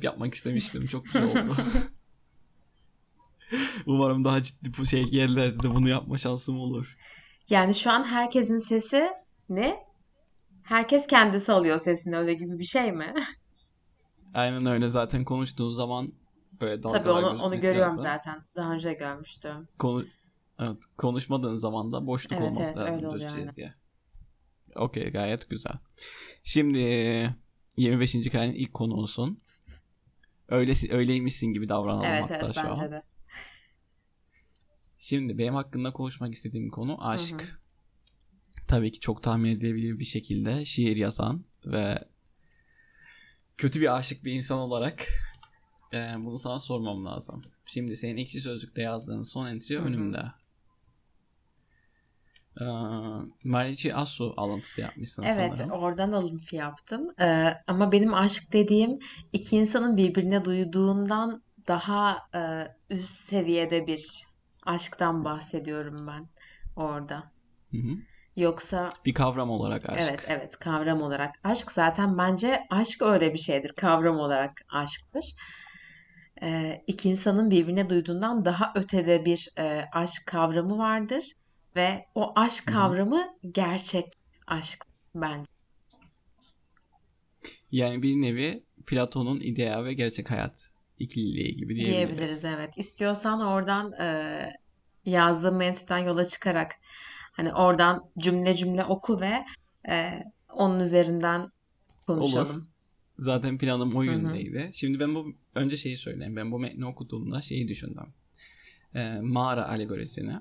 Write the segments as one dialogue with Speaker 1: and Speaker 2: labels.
Speaker 1: Hep yapmak istemiştim. Çok güzel oldu. Umarım daha ciddi bu şey yerlerde de bunu yapma şansım olur.
Speaker 2: Yani şu an herkesin sesi ne? Herkes kendisi alıyor sesini öyle gibi bir şey mi?
Speaker 1: Aynen öyle zaten konuştuğun zaman böyle
Speaker 2: Tabii
Speaker 1: dalgalar
Speaker 2: onu onu
Speaker 1: gözükmesi
Speaker 2: görüyorum
Speaker 1: lazım.
Speaker 2: zaten. Daha önce görmüştüm.
Speaker 1: Konu evet, konuşmadığın zaman da boşluk
Speaker 2: Evet
Speaker 1: olması
Speaker 2: evet
Speaker 1: lazım düz çizgiye. Okey gayet güzel. Şimdi 25. karenin ilk konuğusun. Öylesi, öyleymişsin gibi davranalım
Speaker 2: Evet
Speaker 1: hatta
Speaker 2: evet
Speaker 1: şu
Speaker 2: bence
Speaker 1: an.
Speaker 2: de.
Speaker 1: Şimdi benim hakkında konuşmak istediğim konu aşk.
Speaker 2: Hı hı.
Speaker 1: Tabii ki çok tahmin edilebilir bir şekilde şiir yazan ve kötü bir aşık bir insan olarak e, bunu sana sormam lazım. Şimdi senin ekşi sözlükte yazdığın son entry
Speaker 2: Hı hı.
Speaker 1: önümde. Ee, Marici Asu alıntısı yapmışsın
Speaker 2: Evet,
Speaker 1: sanırım.
Speaker 2: oradan alıntı yaptım. Ee, ama benim aşk dediğim iki insanın birbirine duyduğundan daha e, üst seviyede bir aşktan bahsediyorum ben orada.
Speaker 1: Hı hı.
Speaker 2: Yoksa
Speaker 1: Bir kavram olarak aşk.
Speaker 2: evet evet kavram olarak aşk zaten bence aşk öyle bir şeydir. Kavram olarak aşktır. Ee, iki insanın birbirine duyduğundan daha ötede bir e, aşk kavramı vardır ve o aşk kavramı gerçek aşk bence.
Speaker 1: Yani bir nevi Platon'un ideal ve gerçek hayat ikililiği gibi
Speaker 2: Diyebiliriz
Speaker 1: diyebiliriz.
Speaker 2: evet. İstiyorsan oradan e, yazdığım metitten yola çıkarak hani oradan cümle cümle oku ve e, onun üzerinden
Speaker 1: Olur.
Speaker 2: konuşalım.
Speaker 1: Zaten planım o yöndeydi. Şimdi ben bu önce şeyi söyleyeyim. Ben bu metni okuduğumda şeyi düşündüm. Ee, mağara alegorisini,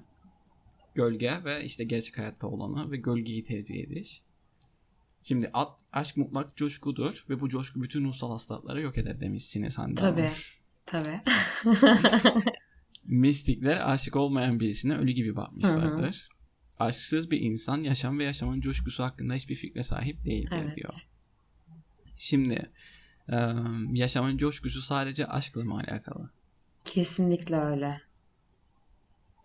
Speaker 1: gölge ve işte gerçek hayatta olanı ve gölgeyi tercih ediş. Şimdi at, aşk mutlak coşkudur ve bu coşku bütün ruhsal hastalıkları yok eder demiş Sinesan
Speaker 2: Tabii, tabii.
Speaker 1: Mistikler aşık olmayan birisine ölü gibi
Speaker 2: Hı hı.
Speaker 1: bakmışlardır. Aşksız bir insan yaşam ve yaşamın coşkusu hakkında hiçbir fikre sahip değildir diyor.
Speaker 2: Evet.
Speaker 1: Şimdi e, yaşamın coşkusu sadece aşkla mı alakalı?
Speaker 2: Kesinlikle öyle.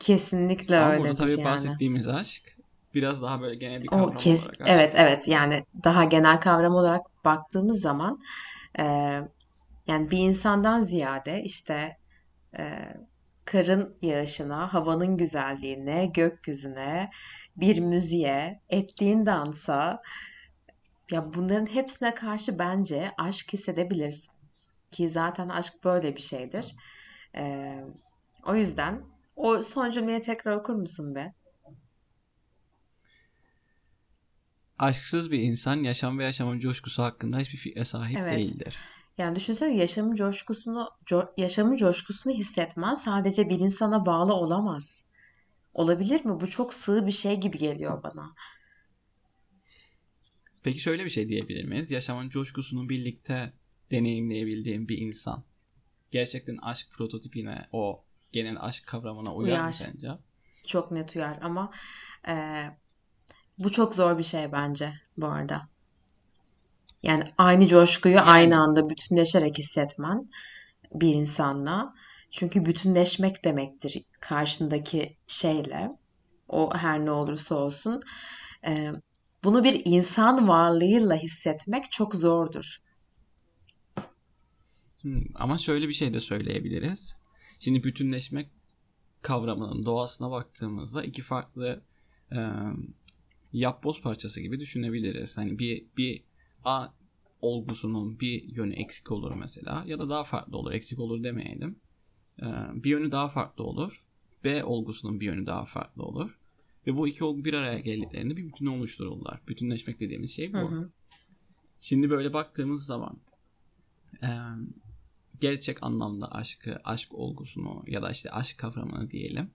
Speaker 2: Kesinlikle
Speaker 1: Ama burada
Speaker 2: öyledir
Speaker 1: tabii
Speaker 2: yani.
Speaker 1: bahsettiğimiz aşk biraz daha böyle genel bir
Speaker 2: O
Speaker 1: kavram
Speaker 2: kes
Speaker 1: olarak aşk.
Speaker 2: evet evet yani daha genel kavram olarak baktığımız zaman e, yani bir insandan ziyade işte e, karın yağışına, havanın güzelliğine, gökyüzüne, bir müziğe, ettiğin dansa ya bunların hepsine karşı bence aşk hissedebilirsin. Ki zaten aşk böyle bir şeydir. E, o yüzden o son cümleyi tekrar okur musun be?
Speaker 1: Aşksız bir insan yaşam ve yaşamın coşkusu hakkında hiçbir fikre sahip
Speaker 2: Evet.
Speaker 1: değildir.
Speaker 2: Yani düşünsene yaşamın coşkusunu co- yaşamın coşkusunu hissetmen sadece bir insana bağlı olamaz. Olabilir mi? Bu çok sığ bir şey gibi geliyor bana.
Speaker 1: Peki şöyle bir şey diyebilir miyiz? Yaşamın coşkusunu birlikte deneyimleyebildiğin bir insan gerçekten aşk prototipine, o genel aşk kavramına uyar mı
Speaker 2: Uyar.
Speaker 1: sence?
Speaker 2: Çok net uyar ama eee, bu çok zor bir şey bence bu arada. Yani aynı coşkuyu aynı
Speaker 1: Yani
Speaker 2: anda bütünleşerek hissetmen bir insanla. Çünkü bütünleşmek demektir karşındaki şeyle. O her ne olursa olsun. Eee, bunu bir insan varlığıyla hissetmek çok zordur.
Speaker 1: Hmm, ama şöyle bir şey de söyleyebiliriz. Şimdi bütünleşmek kavramının doğasına baktığımızda iki farklı e, yapboz parçası gibi düşünebiliriz. Hani bir bir A olgusunun bir yönü eksik olur mesela ya da daha farklı olur. Eksik olur demeyelim. E, bir yönü daha farklı olur. B olgusunun bir yönü daha farklı olur. Ve bu iki olgu bir araya geldiklerinde bir bütün oluştururlar. Bütünleşmek dediğimiz şey
Speaker 2: Hı
Speaker 1: bu.
Speaker 2: hı.
Speaker 1: Şimdi böyle baktığımız zaman e, gerçek anlamda aşkı, aşk olgusunu ya da işte aşk kavramını diyelim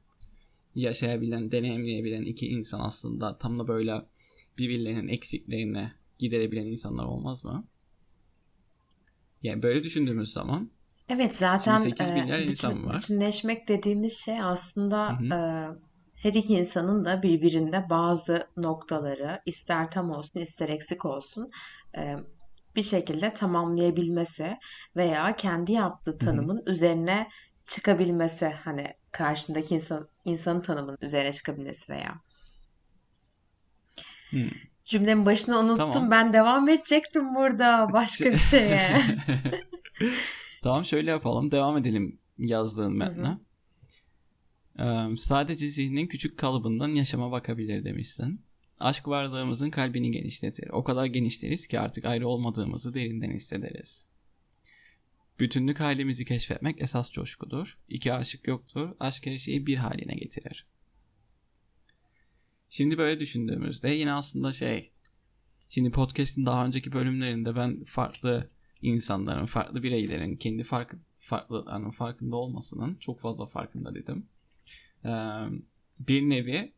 Speaker 1: yaşayabilen, deneyimleyebilen iki insan aslında tam da böyle birbirlerinin eksiklerini giderebilen insanlar olmaz mı? Yani böyle düşündüğümüz zaman
Speaker 2: Evet zaten
Speaker 1: 8
Speaker 2: e,
Speaker 1: milyar
Speaker 2: bütün,
Speaker 1: insan var.
Speaker 2: bütünleşmek dediğimiz şey
Speaker 1: Hı
Speaker 2: aslında
Speaker 1: hı.
Speaker 2: e, her iki insanın da birbirinde bazı noktaları ister tam olsun ister eksik olsun e, bir şekilde tamamlayabilmesi veya kendi yaptığı tanımın üzerine çıkabilmesi hani karşındaki insan insanın tanımının üzerine çıkabilmesi veya
Speaker 1: Hmm,
Speaker 2: cümlemin başını unuttum
Speaker 1: Tamam.
Speaker 2: ben devam edecektim burada başka bir şeye.
Speaker 1: tamam şöyle yapalım. Devam edelim yazdığın metne. Ee, sadece zihnin küçük kalıbından yaşama bakabilir demişsin. Aşk varlığımızın kalbini genişletir. O kadar genişleriz ki artık ayrı olmadığımızı derinden hissederiz. Bütünlük halimizi keşfetmek esas coşkudur. İki aşık yoktur. Aşk her şeyi bir haline getirir. Şimdi böyle düşündüğümüzde yine aslında şey Şimdi podcast'in daha önceki bölümlerinde ben farklı insanların, farklı bireylerin kendi farklı farklılıklarının farkında olmasının çok fazla farkında dedim. Bir nevi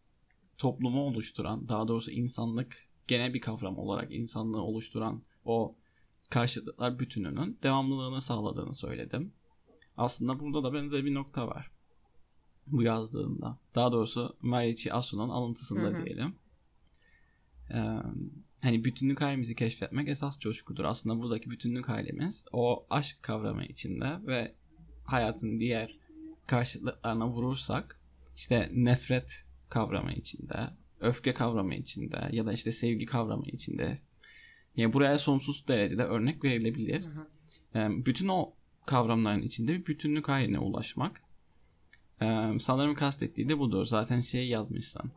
Speaker 1: toplumu oluşturan, daha doğrusu insanlık genel bir kavram olarak insanlığı oluşturan o karşıtlıklar bütününün devamlılığını sağladığını söyledim. Aslında burada da benzer bir nokta var. Bu yazdığında. Daha doğrusu Marichi Asu'nun alıntısında hı hı. diyelim. Ee, hani bütünlük halimizi keşfetmek esas coşkudur. Aslında buradaki bütünlük halimiz o aşk kavramı içinde ve hayatın diğer karşıtlıklarına vurursak işte nefret kavramı içinde, öfke kavramı içinde ya da işte sevgi kavramı içinde. Yani buraya sonsuz derecede örnek verilebilir. Hı hı. Yani bütün o kavramların içinde bir bütünlük haline ulaşmak. Ee, sanırım kastettiği de budur. Zaten şey yazmışsan.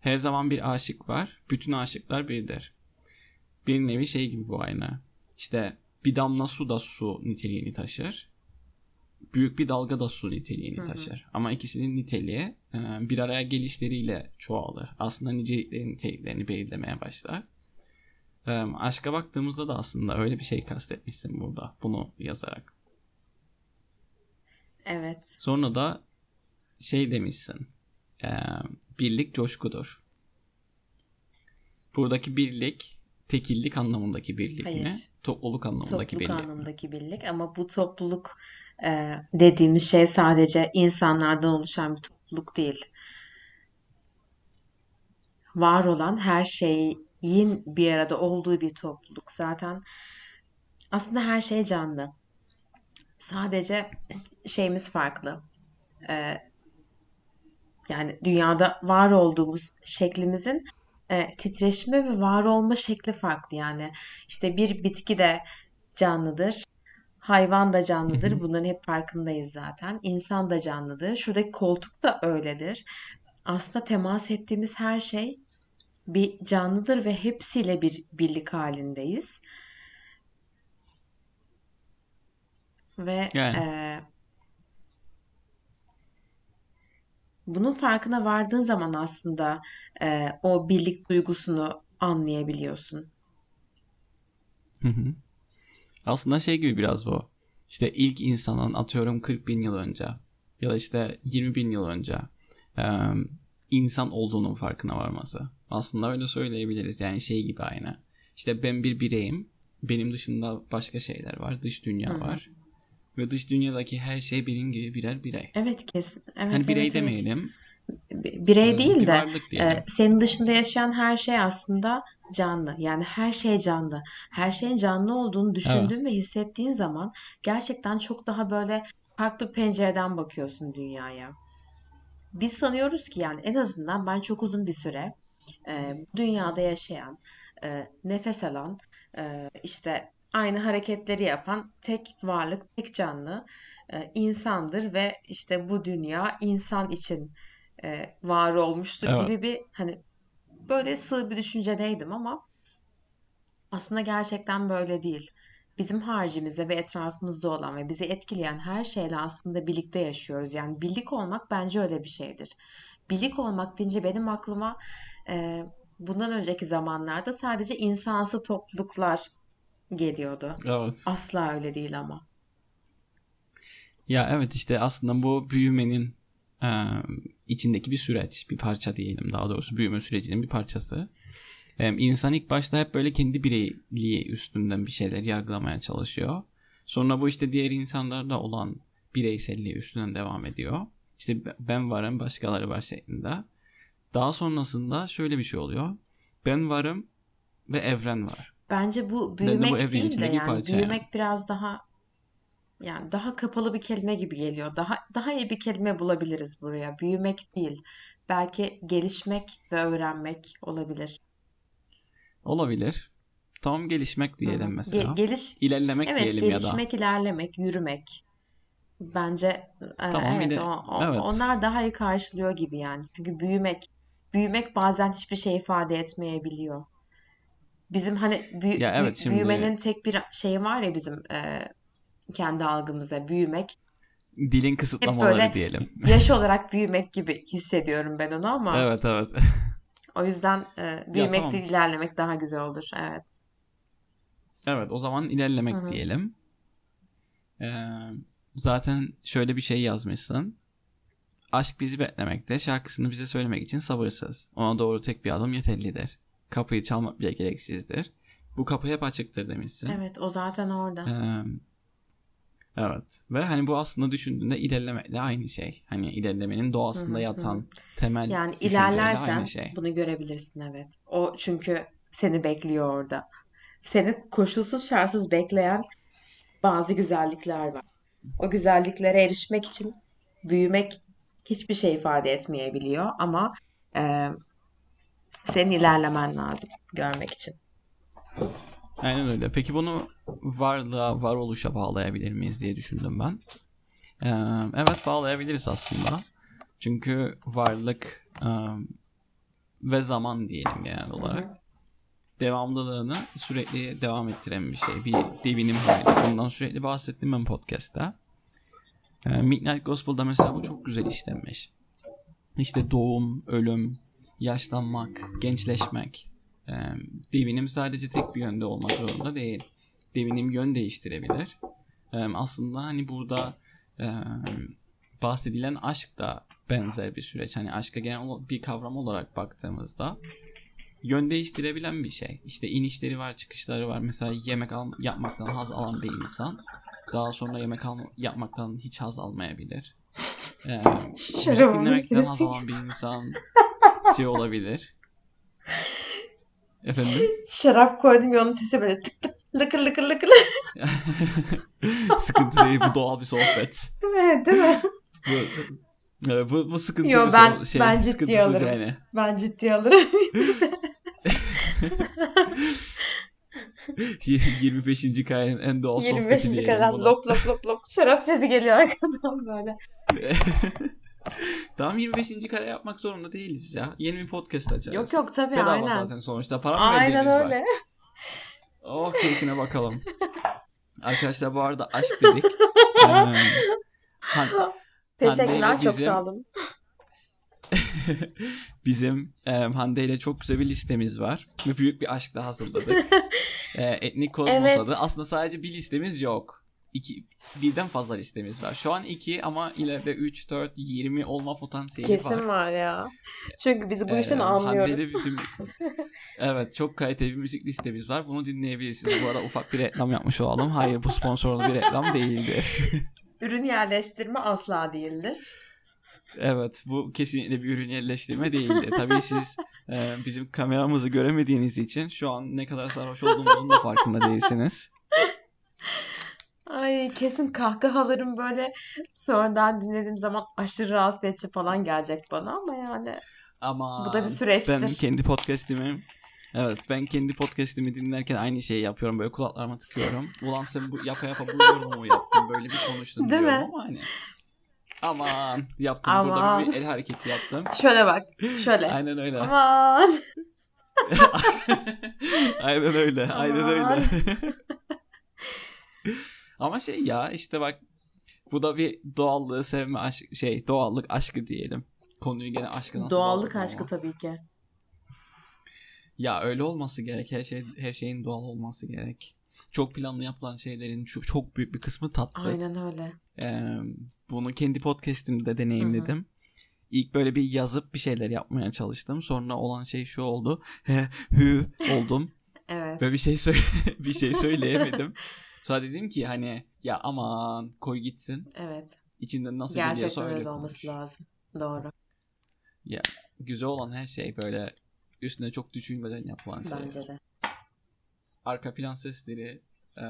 Speaker 1: Her zaman bir aşık var. Bütün aşıklar birdir. Bir nevi şey gibi bu aynı. İşte bir damla su da su niteliğini taşır. Büyük bir dalga da su niteliğini Hı-hı. taşır. Ama ikisinin niteliği bir araya gelişleriyle çoğalır. Aslında niceliklerin niteliklerini belirlemeye başlar. E, aşka baktığımızda da aslında öyle bir şey kastetmişsin burada. Bunu yazarak.
Speaker 2: Evet.
Speaker 1: Sonra da şey demişsin. E, birlik coşkudur. Buradaki birlik tekillik anlamındaki birlik Hayır. mi? Topluluk anlamındaki
Speaker 2: topluluk
Speaker 1: birlik
Speaker 2: anlamındaki mi? birlik ama bu topluluk e, dediğimiz şey sadece insanlardan oluşan bir topluluk değil. Var olan her şeyin bir arada olduğu bir topluluk. Zaten aslında her şey canlı. Sadece şeyimiz farklı. E, yani dünyada var olduğumuz şeklimizin e, titreşme ve var olma şekli farklı yani. işte bir bitki de canlıdır. Hayvan da canlıdır. Bunların hep farkındayız zaten. İnsan da canlıdır. Şuradaki koltuk da öyledir. Aslında temas ettiğimiz her şey bir canlıdır ve hepsiyle bir birlik halindeyiz. Ve yani. e, bunun farkına vardığın zaman aslında e, o birlik duygusunu anlayabiliyorsun.
Speaker 1: Hı hı. Aslında şey gibi biraz bu. İşte ilk insanın atıyorum 40 bin yıl önce ya da işte 20 bin yıl önce insan olduğunun farkına varması. Aslında öyle söyleyebiliriz. Yani şey gibi aynı. İşte ben bir bireyim. Benim dışında başka şeyler var. Dış dünya Hı-hı. var. Ve dış dünyadaki her şey benim gibi birer birey.
Speaker 2: Evet kesin. Evet,
Speaker 1: hani birey
Speaker 2: evet,
Speaker 1: demeyelim.
Speaker 2: Evet. Birey değil bir de e, senin dışında yaşayan her şey aslında canlı. Yani her şey canlı. Her şeyin canlı olduğunu düşündüğün evet. ve hissettiğin zaman gerçekten çok daha böyle farklı pencereden bakıyorsun dünyaya. Biz sanıyoruz ki yani en azından ben çok uzun bir süre e, dünyada yaşayan, e, nefes alan, e, işte aynı hareketleri yapan tek varlık, tek canlı e, insandır ve işte bu dünya insan için e, var olmuştur evet. gibi bir hani böyle sığ bir düşüncedeydim ama aslında gerçekten böyle değil. Bizim haricimizde ve etrafımızda olan ve bizi etkileyen her şeyle aslında birlikte yaşıyoruz. Yani birlik olmak bence öyle bir şeydir. Birlik olmak deyince benim aklıma e, bundan önceki zamanlarda sadece insansı topluluklar geliyordu.
Speaker 1: Evet.
Speaker 2: Asla öyle değil ama.
Speaker 1: Ya evet işte aslında bu büyümenin e, içindeki bir süreç, bir parça diyelim daha doğrusu büyüme sürecinin bir parçası. E, insan ilk başta hep böyle kendi bireyliği üstünden bir şeyler yargılamaya çalışıyor. Sonra bu işte diğer insanlarda olan bireyselliği üstünden devam ediyor. İşte ben varım başkaları var şeklinde. Daha sonrasında şöyle bir şey oluyor. Ben varım ve evren var.
Speaker 2: Bence bu büyümek bu değil de yani büyümek yani. biraz daha yani daha kapalı bir kelime gibi geliyor. Daha daha iyi bir kelime bulabiliriz buraya. Büyümek değil. Belki gelişmek ve öğrenmek olabilir.
Speaker 1: Olabilir. Tamam gelişmek diyelim
Speaker 2: Ge-
Speaker 1: mesela.
Speaker 2: geliş
Speaker 1: İlerlemek
Speaker 2: evet
Speaker 1: diyelim ya da.
Speaker 2: gelişmek, ilerlemek, yürümek. Bence e,
Speaker 1: Tamam
Speaker 2: evet
Speaker 1: ile
Speaker 2: o, o-
Speaker 1: evet.
Speaker 2: onlar daha iyi karşılıyor gibi yani. Çünkü büyümek büyümek bazen hiçbir şey ifade etmeyebiliyor. Bizim hani büyü-
Speaker 1: Ya evet şimdi
Speaker 2: büyümenin tek bir şeyi var ya bizim e, kendi algımızda büyümek.
Speaker 1: dilin
Speaker 2: Hep
Speaker 1: kısıtlamaları
Speaker 2: böyle
Speaker 1: diyelim.
Speaker 2: yaş olarak büyümek gibi hissediyorum ben onu ama
Speaker 1: Evet evet.
Speaker 2: o yüzden e,
Speaker 1: Ya
Speaker 2: büyümek
Speaker 1: tamam.
Speaker 2: değil ilerlemek daha güzel olur. Evet.
Speaker 1: Evet o zaman ilerlemek
Speaker 2: hı.
Speaker 1: diyelim. Ee, zaten şöyle bir şey yazmışsın. Aşk bizi beklemekte, şarkısını bize söylemek için sabırsız. Ona doğru tek bir adım yeterlidir. Kapıyı çalmak bile gereksizdir. Bu kapı hep açıktır demişsin.
Speaker 2: Evet o zaten orada.
Speaker 1: Ee, evet. Ve hani bu aslında düşündüğünde ilerlemekle aynı şey. Hani ilerlemenin doğasında yatan temel
Speaker 2: Yani
Speaker 1: düşünceyle aynı
Speaker 2: ilerlersen
Speaker 1: şey.
Speaker 2: bunu görebilirsin evet. O çünkü seni bekliyor orada. Seni koşulsuz şartsız bekleyen bazı güzellikler var. O güzelliklere erişmek için büyümek hiçbir şey ifade etmeyebiliyor ama e, senin ilerlemen lazım görmek için.
Speaker 1: Aynen öyle. Peki bunu varlığa, varoluşa bağlayabilir miyiz diye düşündüm ben. Ee, evet bağlayabiliriz aslında. Çünkü varlık e, ve zaman diyelim genel olarak devamlılığını sürekli devam ettiren bir şey. Bir devinim hali. Bundan sürekli bahsettim ben podcast'ta. Ee, Midnight Gospel'da mesela bu çok güzel işlenmiş. İşte doğum, ölüm, yaşlanmak, gençleşmek. Ee, devinim sadece tek bir yönde olmak zorunda değil. Devinim yön değiştirebilir. Ee, aslında hani burada e, bahsedilen aşk da benzer bir süreç. Hani aşka genel bir kavram olarak baktığımızda yön değiştirebilen bir şey. İşte inişleri var, çıkışları var. Mesela yemek al- yapmaktan haz alan bir insan daha sonra yemek al- yapmaktan hiç haz almayabilir. Ee, müzik dinlemekten haz alan bir insan şey olabilir. Efendim?
Speaker 2: Şarap koydum ya onun sesi böyle tık tık lıkır lıkır lıkır.
Speaker 1: Sıkıntı değil bu doğal bir sohbet.
Speaker 2: Evet, değil mi?
Speaker 1: Bu, evet, bu, bu sıkıntı
Speaker 2: Yo
Speaker 1: bir
Speaker 2: ben
Speaker 1: şey,
Speaker 2: ben ciddi alırım.
Speaker 1: yani.
Speaker 2: Ben ciddi alırım.
Speaker 1: 25. kayanın en doğal sohbeti
Speaker 2: 25.
Speaker 1: diyelim
Speaker 2: karan
Speaker 1: buna.
Speaker 2: lok lok lok lok şarap sesi geliyor arkadan böyle.
Speaker 1: tamam 25. kare yapmak zorunda değiliz ya. Yeni bir podcast açarız.
Speaker 2: Yok yok tabii
Speaker 1: Bedava
Speaker 2: aynen.
Speaker 1: zaten sonuçta. Para mı
Speaker 2: Aynen
Speaker 1: verdiğimiz var.
Speaker 2: öyle.
Speaker 1: Oh keyfine bakalım. Arkadaşlar bu arada aşk dedik. Ee, Han-
Speaker 2: Teşekkürler
Speaker 1: ile
Speaker 2: çok
Speaker 1: bizim
Speaker 2: sağ olun.
Speaker 1: bizim e, Hande ile çok güzel bir listemiz var. Ve büyük bir aşkla hazırladık. E, Etnik Kozmos
Speaker 2: Evet.
Speaker 1: adı. Aslında sadece bir listemiz yok. İki, birden fazla listemiz var. Şu an iki ama ileride 3, 4, 20 olma potansiyeli var.
Speaker 2: Kesin var ya. Çünkü biz bu
Speaker 1: Ee,
Speaker 2: işten
Speaker 1: ile
Speaker 2: anlıyoruz.
Speaker 1: bizim evet çok kaliteli bir müzik listemiz var. Bunu dinleyebilirsiniz. Bu arada ufak bir reklam yapmış olalım. Hayır bu sponsorlu bir reklam değildir.
Speaker 2: Ürün yerleştirme asla değildir.
Speaker 1: evet bu kesinlikle bir ürün yerleştirme değildir. Tabii siz e, bizim kameramızı göremediğiniz için şu an ne kadar sarhoş olduğumuzun da farkında değilsiniz.
Speaker 2: Ay kesin kahkahalarım böyle sonradan dinlediğim zaman aşırı rahatsız edici falan gelecek bana ama yani
Speaker 1: Ama
Speaker 2: bu da bir
Speaker 1: ben
Speaker 2: süreçtir.
Speaker 1: kendi podcast'imi Evet ben kendi podcast'imi dinlerken aynı şeyi yapıyorum. Böyle kulaklarıma tıkıyorum. Ulan sen bu yapa yapa bu yorumu yaptın. Böyle bir konuştun
Speaker 2: Değil
Speaker 1: diyorum
Speaker 2: mi?
Speaker 1: ama hani aman yaptım. Burada
Speaker 2: Aman.
Speaker 1: bir el hareketi yaptım.
Speaker 2: Şöyle bak. Şöyle.
Speaker 1: Aynen öyle.
Speaker 2: Aman.
Speaker 1: aynen öyle. Aynen
Speaker 2: Aman.
Speaker 1: öyle. Ama şey ya işte bak bu da bir doğallığı sevme aşk şey doğallık aşkı diyelim. Konuyu gene aşka nasıl
Speaker 2: Doğallık aşkı
Speaker 1: ama.
Speaker 2: tabii ki.
Speaker 1: Ya öyle olması gerek. Her şey her şeyin doğal olması gerek. Çok planlı yapılan şeylerin çok, çok büyük bir kısmı tatsız.
Speaker 2: Aynen öyle.
Speaker 1: Ee, bunu kendi podcast'imde deneyimledim. İlk böyle bir yazıp bir şeyler yapmaya çalıştım. Sonra olan şey şu oldu. He, hü oldum.
Speaker 2: Evet.
Speaker 1: Ve bir şey söyle bir şey söyleyemedim. Sonra dedim ki hani ya aman koy gitsin.
Speaker 2: Evet.
Speaker 1: İçinden nasıl
Speaker 2: Gerçekten
Speaker 1: geliyorsa
Speaker 2: öyle
Speaker 1: öyle
Speaker 2: olması
Speaker 1: konuş.
Speaker 2: lazım. Doğru.
Speaker 1: Güzel olan her şey böyle üstüne çok düşünmeden yapılan şey.
Speaker 2: Bence de.
Speaker 1: arka plan sesleri, e,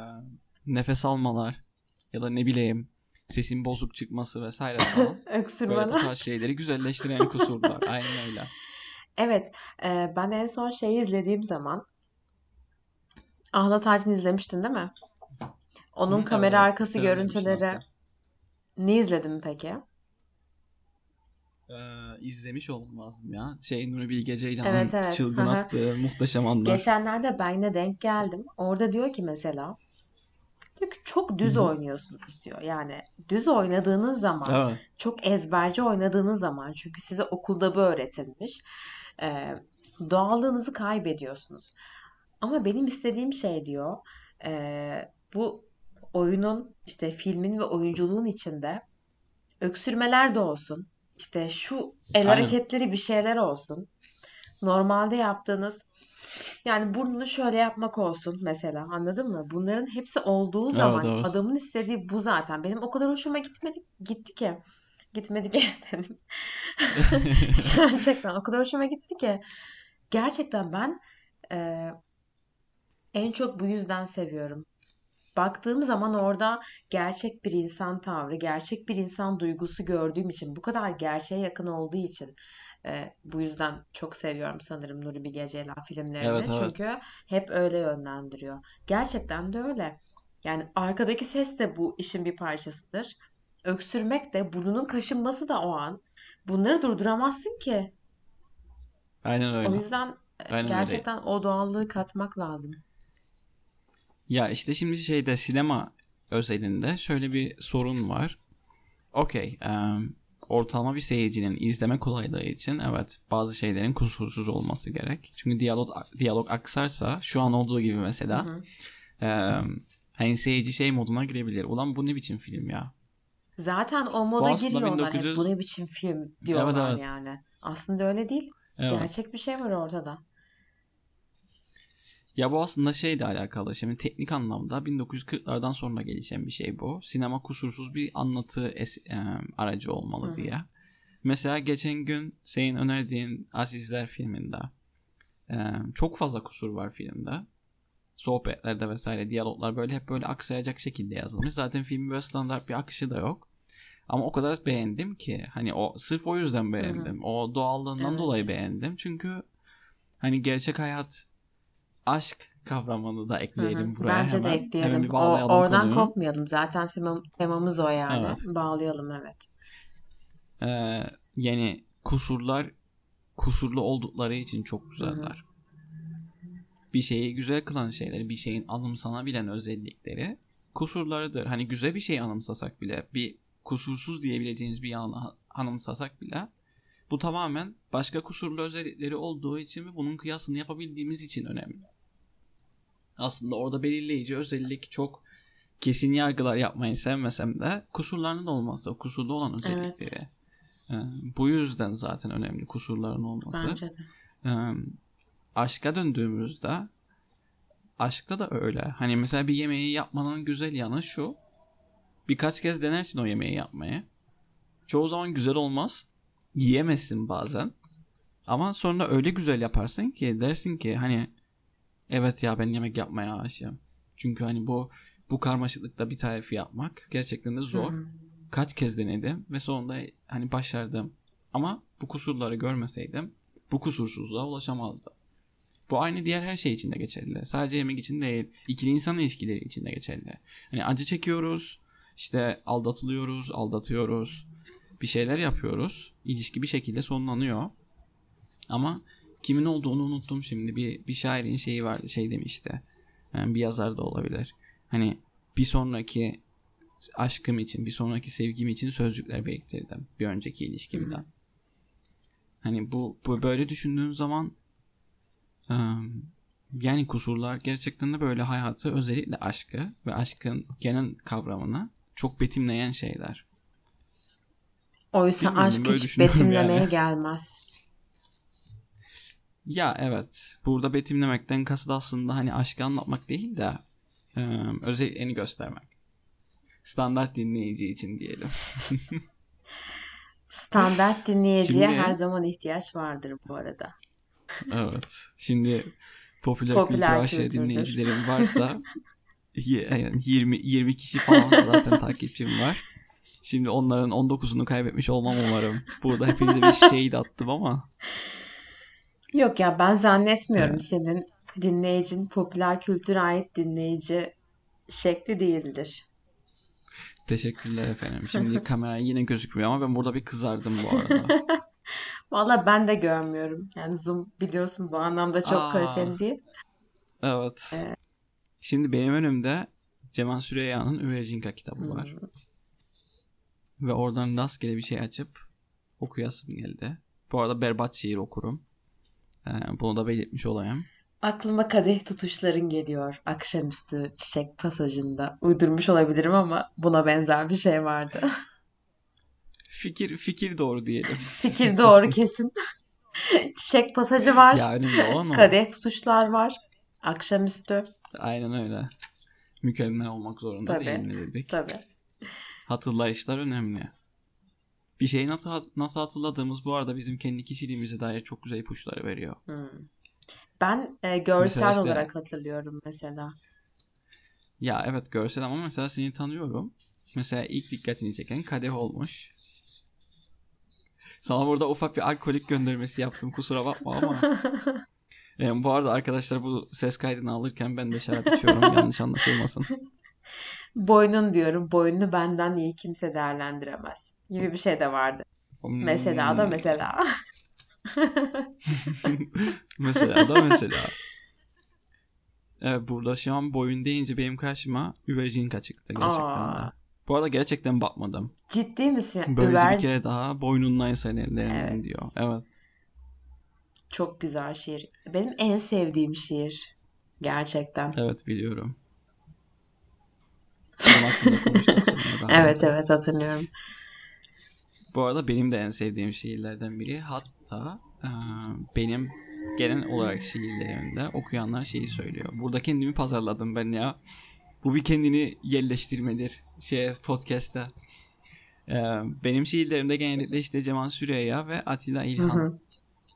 Speaker 1: nefes almalar ya da ne bileyim sesin bozuk çıkması vesaire falan. Böyle bu
Speaker 2: Öksürmeler.
Speaker 1: tarz şeyleri güzelleştiren kusurlar. Aynen öyle.
Speaker 2: Evet. e, ben en son şeyi izlediğim zaman Ahlat Ağacı'nı izlemiştin değil mi? Onun
Speaker 1: Hı,
Speaker 2: kamera
Speaker 1: evet,
Speaker 2: arkası
Speaker 1: Sen demiştin
Speaker 2: görüntüleri ne izledin peki?
Speaker 1: Ee, izlemiş olmam lazım ya. Şey Nuri Bilge Ceylan'ın
Speaker 2: Evet evet.
Speaker 1: çılgın
Speaker 2: hı.
Speaker 1: attığı muhteşem anlar.
Speaker 2: Geçenlerde ben yine denk geldim. Orada diyor ki mesela diyor ki çok düz
Speaker 1: hı.
Speaker 2: oynuyorsunuz diyor. Yani düz oynadığınız zaman
Speaker 1: Evet.
Speaker 2: çok ezberci oynadığınız zaman çünkü size okulda bu öğretilmiş e, doğallığınızı kaybediyorsunuz. Ama benim istediğim şey diyor e, bu oyunun işte filmin ve oyunculuğun içinde öksürmeler de olsun. İşte şu el
Speaker 1: Aynen.
Speaker 2: hareketleri bir şeyler olsun. Normalde yaptığınız yani burnunu şöyle yapmak olsun mesela anladın mı? Bunların hepsi olduğu
Speaker 1: Evet
Speaker 2: zaman
Speaker 1: evet.
Speaker 2: adamın istediği bu zaten. Benim o kadar hoşuma gitmedi gitti ki. Gitmedi ki dedim. Gerçekten o kadar hoşuma gitti ki. Gerçekten ben e, en çok bu yüzden seviyorum. Baktığım zaman orada gerçek bir insan tavrı, gerçek bir insan duygusu gördüğüm için, bu kadar gerçeğe yakın olduğu için e, bu yüzden çok seviyorum sanırım Nuri Bilge Ceylan filmlerini.
Speaker 1: Evet evet.
Speaker 2: Çünkü hep öyle yönlendiriyor. Gerçekten de öyle. Yani arkadaki ses de bu işin bir parçasıdır. Öksürmek de, burnunun kaşınması da o an. Bunları durduramazsın ki.
Speaker 1: Aynen
Speaker 2: O
Speaker 1: öyle.
Speaker 2: yüzden e,
Speaker 1: Aynen öyle.
Speaker 2: gerçekten o doğallığı katmak lazım.
Speaker 1: Ya işte şimdi şeyde sinema özelinde şöyle bir sorun var. Okey. em, ortalama bir seyircinin izleme kolaylığı için evet bazı şeylerin kusursuz olması gerek. Çünkü diyalog diyalog aksarsa şu an olduğu gibi mesela
Speaker 2: hı.
Speaker 1: em, hani seyirci şey moduna girebilir. Ulan bu ne biçim film ya?
Speaker 2: Zaten o
Speaker 1: Bu
Speaker 2: moda
Speaker 1: aslında
Speaker 2: giriyorlar hep. Bu
Speaker 1: 1900
Speaker 2: ne biçim film
Speaker 1: Evet
Speaker 2: diyorlar
Speaker 1: evet.
Speaker 2: yani. Aslında öyle değil.
Speaker 1: Evet.
Speaker 2: Gerçek bir şey var ortada.
Speaker 1: Ya bu aslında şeyle alakalı. Şimdi teknik anlamda 1940'lardan sonra gelişen bir şey bu. Sinema kusursuz bir anlatı es- e, aracı olmalı
Speaker 2: hı.
Speaker 1: diye. Mesela geçen gün senin önerdiğin Azizler filminde e, çok fazla kusur var filmde. Sohbetlerde vesaire diyaloglar böyle hep böyle aksayacak şekilde yazılmış. Zaten filmin böyle standart bir akışı da yok. Ama o kadar beğendim ki hani o sırf o yüzden beğendim. O doğallığından dolayı
Speaker 2: Evet.
Speaker 1: beğendim. Çünkü hani gerçek hayat aşk kavramını da ekleyelim buraya
Speaker 2: Bence de
Speaker 1: hemen. Hemen
Speaker 2: ekleyelim.
Speaker 1: bir
Speaker 2: O oradan
Speaker 1: konuyu.
Speaker 2: kopmayalım. Zaten film, temamız o yani.
Speaker 1: Evet.
Speaker 2: Bağlayalım evet.
Speaker 1: Ee, yani kusurlar kusurlu oldukları için çok güzeller. Bir şeyi güzel kılan şeyleri, bir şeyin anımsanabilen özellikleri kusurlarıdır. Hani güzel bir şey anımsasak bile, bir kusursuz diyebileceğiniz bir yanı anımsasak bile bu tamamen başka kusurlu özellikleri olduğu için ve bunun kıyasını yapabildiğimiz için önemli. Aslında orada belirleyici özellik çok kesin yargılar yapmayı sevmesem de kusurlarının olması, kusurlu olan
Speaker 2: Evet.
Speaker 1: özellikleri. Ee, bu yüzden zaten önemli kusurların olması.
Speaker 2: Bence de.
Speaker 1: Ee, aşka döndüğümüzde aşkta da öyle. Hani mesela bir yemeği yapmanın güzel yanı şu. Birkaç kez denersin o yemeği yapmayı. Çoğu zaman güzel olmaz. Yiyemezsin bazen. Ama sonra öyle güzel yaparsın ki dersin ki hani evet ya ben yemek yapmaya aşığım. Çünkü hani bu bu karmaşıklıkta bir tarifi yapmak gerçekten de zor.
Speaker 2: hı.
Speaker 1: Kaç kez denedim ve sonunda hani başardım. Ama bu kusurları görmeseydim bu kusursuzluğa ulaşamazdım. Bu aynı diğer her şey için de geçerli. Sadece yemek için değil. İkili insan ilişkileri için de geçerli. Hani acı çekiyoruz. işte aldatılıyoruz, aldatıyoruz. Bir şeyler yapıyoruz. İlişki bir şekilde sonlanıyor. Ama kimin olduğunu unuttum şimdi. Bir, bir şairin şeyi var, şey demişti. Yani bir yazar da olabilir. Hani bir sonraki aşkım için, bir sonraki sevgim için sözcükler biriktirdim. Bir önceki ilişkimden. Hani bu, bu böyle düşündüğüm zaman yani kusurlar gerçekten de böyle hayatı özellikle aşkı ve aşkın genel kavramını çok betimleyen şeyler.
Speaker 2: Oysa
Speaker 1: Bilmiyorum,
Speaker 2: aşk hiç betimlemeye
Speaker 1: yani.
Speaker 2: gelmez.
Speaker 1: Ya evet. Burada betimlemekten kasıt aslında hani aşkı anlatmak değil de ım, özelliklerini göstermek. Standart dinleyici için diyelim.
Speaker 2: Standart dinleyiciye
Speaker 1: Şimdi-
Speaker 2: her zaman ihtiyaç vardır bu arada.
Speaker 1: Evet. Şimdi popüler,
Speaker 2: Popüler
Speaker 1: kültür aşırı dinleyicilerim varsa yani 20 20 kişi falan zaten takipçim var. Şimdi onların 19'unu kaybetmiş olmam umarım. Burada hepinize bir şey de attım ama
Speaker 2: Yok ya ben zannetmiyorum senin dinleyicinin popüler kültüre ait dinleyici şekli değildir.
Speaker 1: Teşekkürler efendim. Şimdi kamera yine gözükmüyor ama ben burada bir kızardım bu arada.
Speaker 2: Valla ben de görmüyorum. Yani Zoom biliyorsun bu anlamda çok
Speaker 1: Aa,
Speaker 2: kaliteli değil.
Speaker 1: evet.
Speaker 2: Ee,
Speaker 1: Şimdi benim önümde Cemal Süreyya'nın Üvejinka kitabı var.
Speaker 2: hmm.
Speaker 1: Ve oradan rastgele bir şey açıp okuyasım geldi. Bu arada berbat şiir okurum. Ee, bunu da belirtmiş olayım.
Speaker 2: Aklıma kadeh tutuşların geliyor. Akşamüstü çiçek pasajında. Uydurmuş olabilirim ama buna benzer bir şey vardı.
Speaker 1: Fikir fikir doğru diyelim.
Speaker 2: Fikir doğru kesin. Çiçek pasajı var.
Speaker 1: Ya önemli olan o.
Speaker 2: Kadeh tutuşlar var. Akşamüstü.
Speaker 1: Aynen öyle. Mükemmel olmak zorunda
Speaker 2: Tabii.
Speaker 1: değil mi dedik.
Speaker 2: Tabii.
Speaker 1: Hatırlayışlar önemli. Bir şeyi nasıl, nasıl hatırladığımız bu arada bizim kendi kişiliğimize dair çok güzel ipuçları veriyor.
Speaker 2: Hmm. Ben e, görsel
Speaker 1: Mesela işte-
Speaker 2: olarak hatırlıyorum mesela.
Speaker 1: Ya evet görsel ama mesela seni tanıyorum. Mesela ilk dikkatini çeken kadeh olmuş. Sana burada ufak bir alkolik göndermesi yaptım kusura bakma ama. Yani bu arada arkadaşlar bu ses kaydını alırken ben de şarap içiyorum yanlış anlaşılmasın.
Speaker 2: Boynun diyorum. Boynunu benden iyi kimse değerlendiremez. Gibi bir şey de vardı. Mesela da
Speaker 1: Hmm.
Speaker 2: mesela.
Speaker 1: mesela da mesela. Evet burada şu an boyun deyince benim karşıma Üvejinka çıktı gerçekten
Speaker 2: Aa.
Speaker 1: de. Bu arada gerçekten bakmadım.
Speaker 2: Ciddi misin?
Speaker 1: Böylece
Speaker 2: Üver
Speaker 1: bir kere daha boynundan eserlerinden
Speaker 2: Evet.
Speaker 1: diyor. Evet.
Speaker 2: çok güzel şiir. Benim en sevdiğim şiir. Gerçekten.
Speaker 1: Evet biliyorum.
Speaker 2: Evet evet hatırlıyorum.
Speaker 1: Bu arada benim de en sevdiğim şiirlerden biri. Hatta e, benim genel olarak şiirlerimde okuyanlar şeyi söylüyor. Burada kendimi pazarladım ben ya. Bu bir kendini yerleştirmedir. Şey podcast'ta. E, benim şiirlerimde genellikle işte Cemal Süreyya ve Atilla
Speaker 2: Hı
Speaker 1: İlhan
Speaker 2: hı.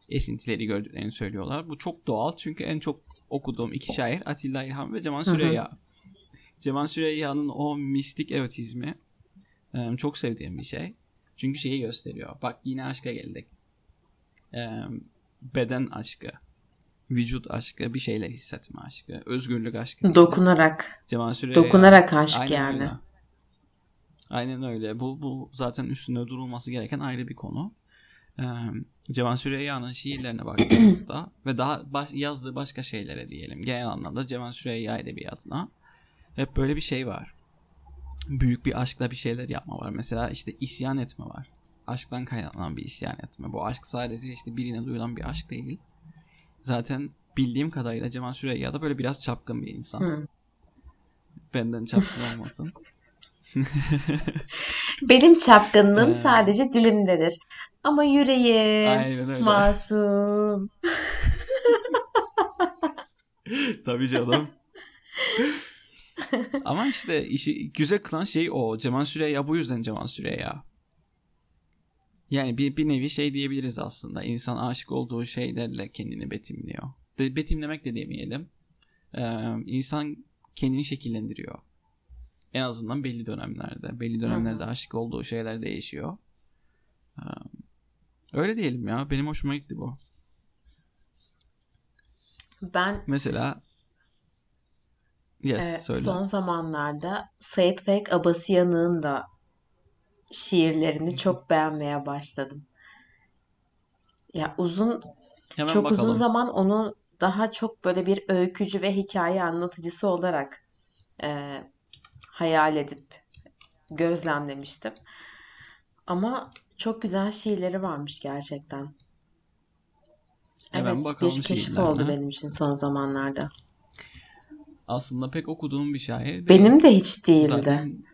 Speaker 1: esintileri gördüklerini söylüyorlar. Bu çok doğal çünkü en çok okuduğum iki şair Atilla İlhan ve Cemal
Speaker 2: Hı hı.
Speaker 1: Süreyya. Cemal Süreyya'nın o mistik erotizmi çok sevdiğim bir şey. Çünkü şeyi gösteriyor. Bak yine aşka geldik. E, beden aşkı, vücut aşkı, bir şeyler hissetme aşkı, özgürlük aşkı.
Speaker 2: Dokunarak.
Speaker 1: Cemal Süreyya.
Speaker 2: Dokunarak aşk
Speaker 1: Aynen
Speaker 2: yani.
Speaker 1: öyle. Aynen öyle. Bu, bu zaten üstünde durulması gereken ayrı bir konu. Ee, Cemal Süreyya'nın şiirlerine baktığımızda ve daha baş- yazdığı başka şeylere diyelim. Genel anlamda Cemal Süreyya edebiyatına hep böyle bir şey var. Büyük bir aşkla bir şeyler yapma var. Mesela işte isyan etme var. Aşktan kaynaklanan bir isyan etme. Bu aşk sadece işte birine duyulan bir aşk değil. Zaten bildiğim kadarıyla Cemal Süreyya da böyle biraz çapkın bir insan.
Speaker 2: Hı.
Speaker 1: Benden çapkın olmasın.
Speaker 2: Benim çapkınlığım
Speaker 1: Ee.
Speaker 2: sadece dilimdedir. Ama yüreğim masum.
Speaker 1: Tabii canım. Ama işte işi güzel kılan şey o. Cemal Süreyya bu yüzden Cemal Süreyya. Yani bir, bir nevi şey diyebiliriz aslında. İnsan aşık olduğu şeylerle kendini betimliyor. De, betimlemek de demeyelim. Ee, insan kendini şekillendiriyor. En azından belli dönemlerde. Belli dönemlerde
Speaker 2: Hı hı.
Speaker 1: aşık olduğu şeyler değişiyor. Ee, öyle diyelim ya. Benim hoşuma gitti bu.
Speaker 2: Ben
Speaker 1: Mesela Yes,
Speaker 2: e,
Speaker 1: söyle.
Speaker 2: son zamanlarda Sait Faik Abasıyanık'ın da şiirlerini çok beğenmeye başladım. Ya uzun
Speaker 1: Hemen
Speaker 2: çok uzun
Speaker 1: bakalım.
Speaker 2: zaman onu daha çok böyle bir öykücü ve hikaye anlatıcısı olarak e, hayal edip gözlemlemiştim. Ama çok güzel şiirleri varmış gerçekten.
Speaker 1: Hemen
Speaker 2: Evet, bir keşif oldu benim için son zamanlarda.
Speaker 1: Aslında pek okuduğum bir şair değil.
Speaker 2: Benim de hiç değildi.
Speaker 1: Zaten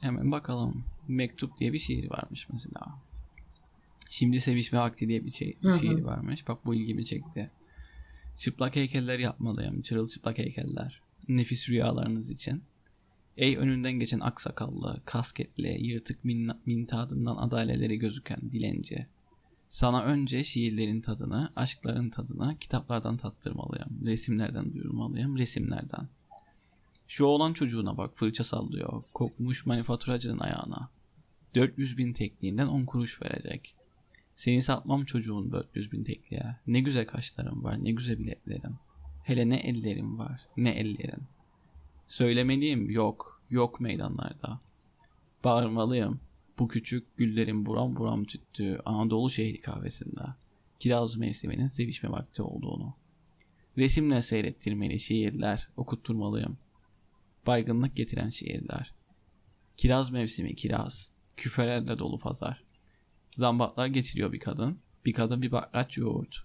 Speaker 1: hemen bakalım. Mektup diye bir şiir varmış mesela. Şimdi sevişme vakti diye bir şey,
Speaker 2: Hı hı.
Speaker 1: şiir varmış. Bak bu ilgimi çekti. Çıplak heykeller yapmalıyım. Çırılçıplak heykeller. Nefis rüyalarınız için. Ey önünden geçen aksakallı, kasketli, yırtık min, mintadından adaleleri gözüken dilenci. Sana önce şiirlerin tadını, aşkların tadını kitaplardan tattırmalıyım. Resimlerden duyurmalıyım, resimlerden. Şu oğlan çocuğuna bak fırça sallıyor. Kokmuş manifaturacının ayağına. 400 bin tekniğinden 10 kuruş verecek. Seni satmam çocuğun 400 bin tekliğe. Ne güzel kaşlarım var, ne güzel bileklerim. Hele ne ellerim var, ne ellerin. Söylemeliyim yok, yok meydanlarda. Bağırmalıyım, bu küçük güllerin buram buram tüttüğü Anadolu şehri kahvesinde. Kiraz mevsiminin sevişme vakti olduğunu. Resimle seyrettirmeli şiirler, okutturmalıyım. Baygınlık getiren şiirler. Kiraz mevsimi kiraz, küfelerle dolu pazar. Zambatlar geçiriyor bir kadın, bir kadın bir bakraç yoğurt.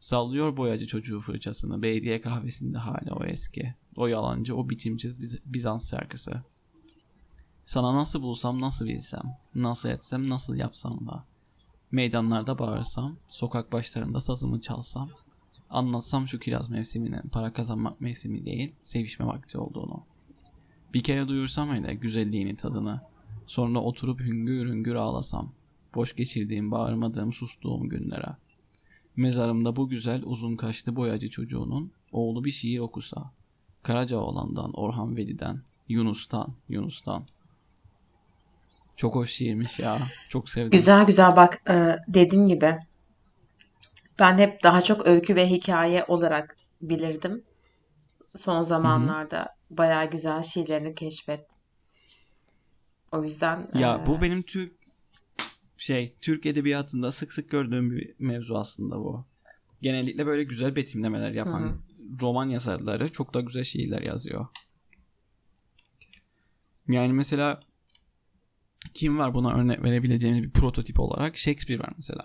Speaker 1: Sallıyor boyacı çocuğu fırçasını, belediye kahvesinde hala o eski. O yalancı, o biçimsiz Biz- Bizans şarkısı. Sana nasıl bulsam, nasıl bilsem, nasıl etsem, nasıl yapsam da. Meydanlarda bağırsam, sokak başlarında sazımı çalsam, anlatsam şu kiraz mevsiminin para kazanmak mevsimi değil, sevişme vakti olduğunu. Bir kere duyursam hele güzelliğini tadını, sonra oturup hüngür hüngür ağlasam, boş geçirdiğim, bağırmadığım, sustuğum günlere. Mezarımda bu güzel uzun kaşlı boyacı çocuğunun oğlu bir şiir okusa, Karacaoğlan'dan, Orhan Veli'den, Yunus'tan, Yunus'tan. Çok hoş şiirmiş ya. Çok sevdim.
Speaker 2: Güzel güzel bak e, dediğim gibi ben hep daha çok öykü ve hikaye olarak bilirdim. Son zamanlarda bayağı güzel şiirlerini keşfet. O yüzden
Speaker 1: Ya
Speaker 2: e,
Speaker 1: bu benim Türk şey Türk edebiyatında sık sık gördüğüm bir mevzu aslında bu. Genellikle böyle güzel betimlemeler yapan
Speaker 2: Hı hı.
Speaker 1: roman yazarları çok da güzel şiirler yazıyor. Yani mesela kim var buna örnek verebileceğimiz bir prototip olarak Shakespeare var mesela.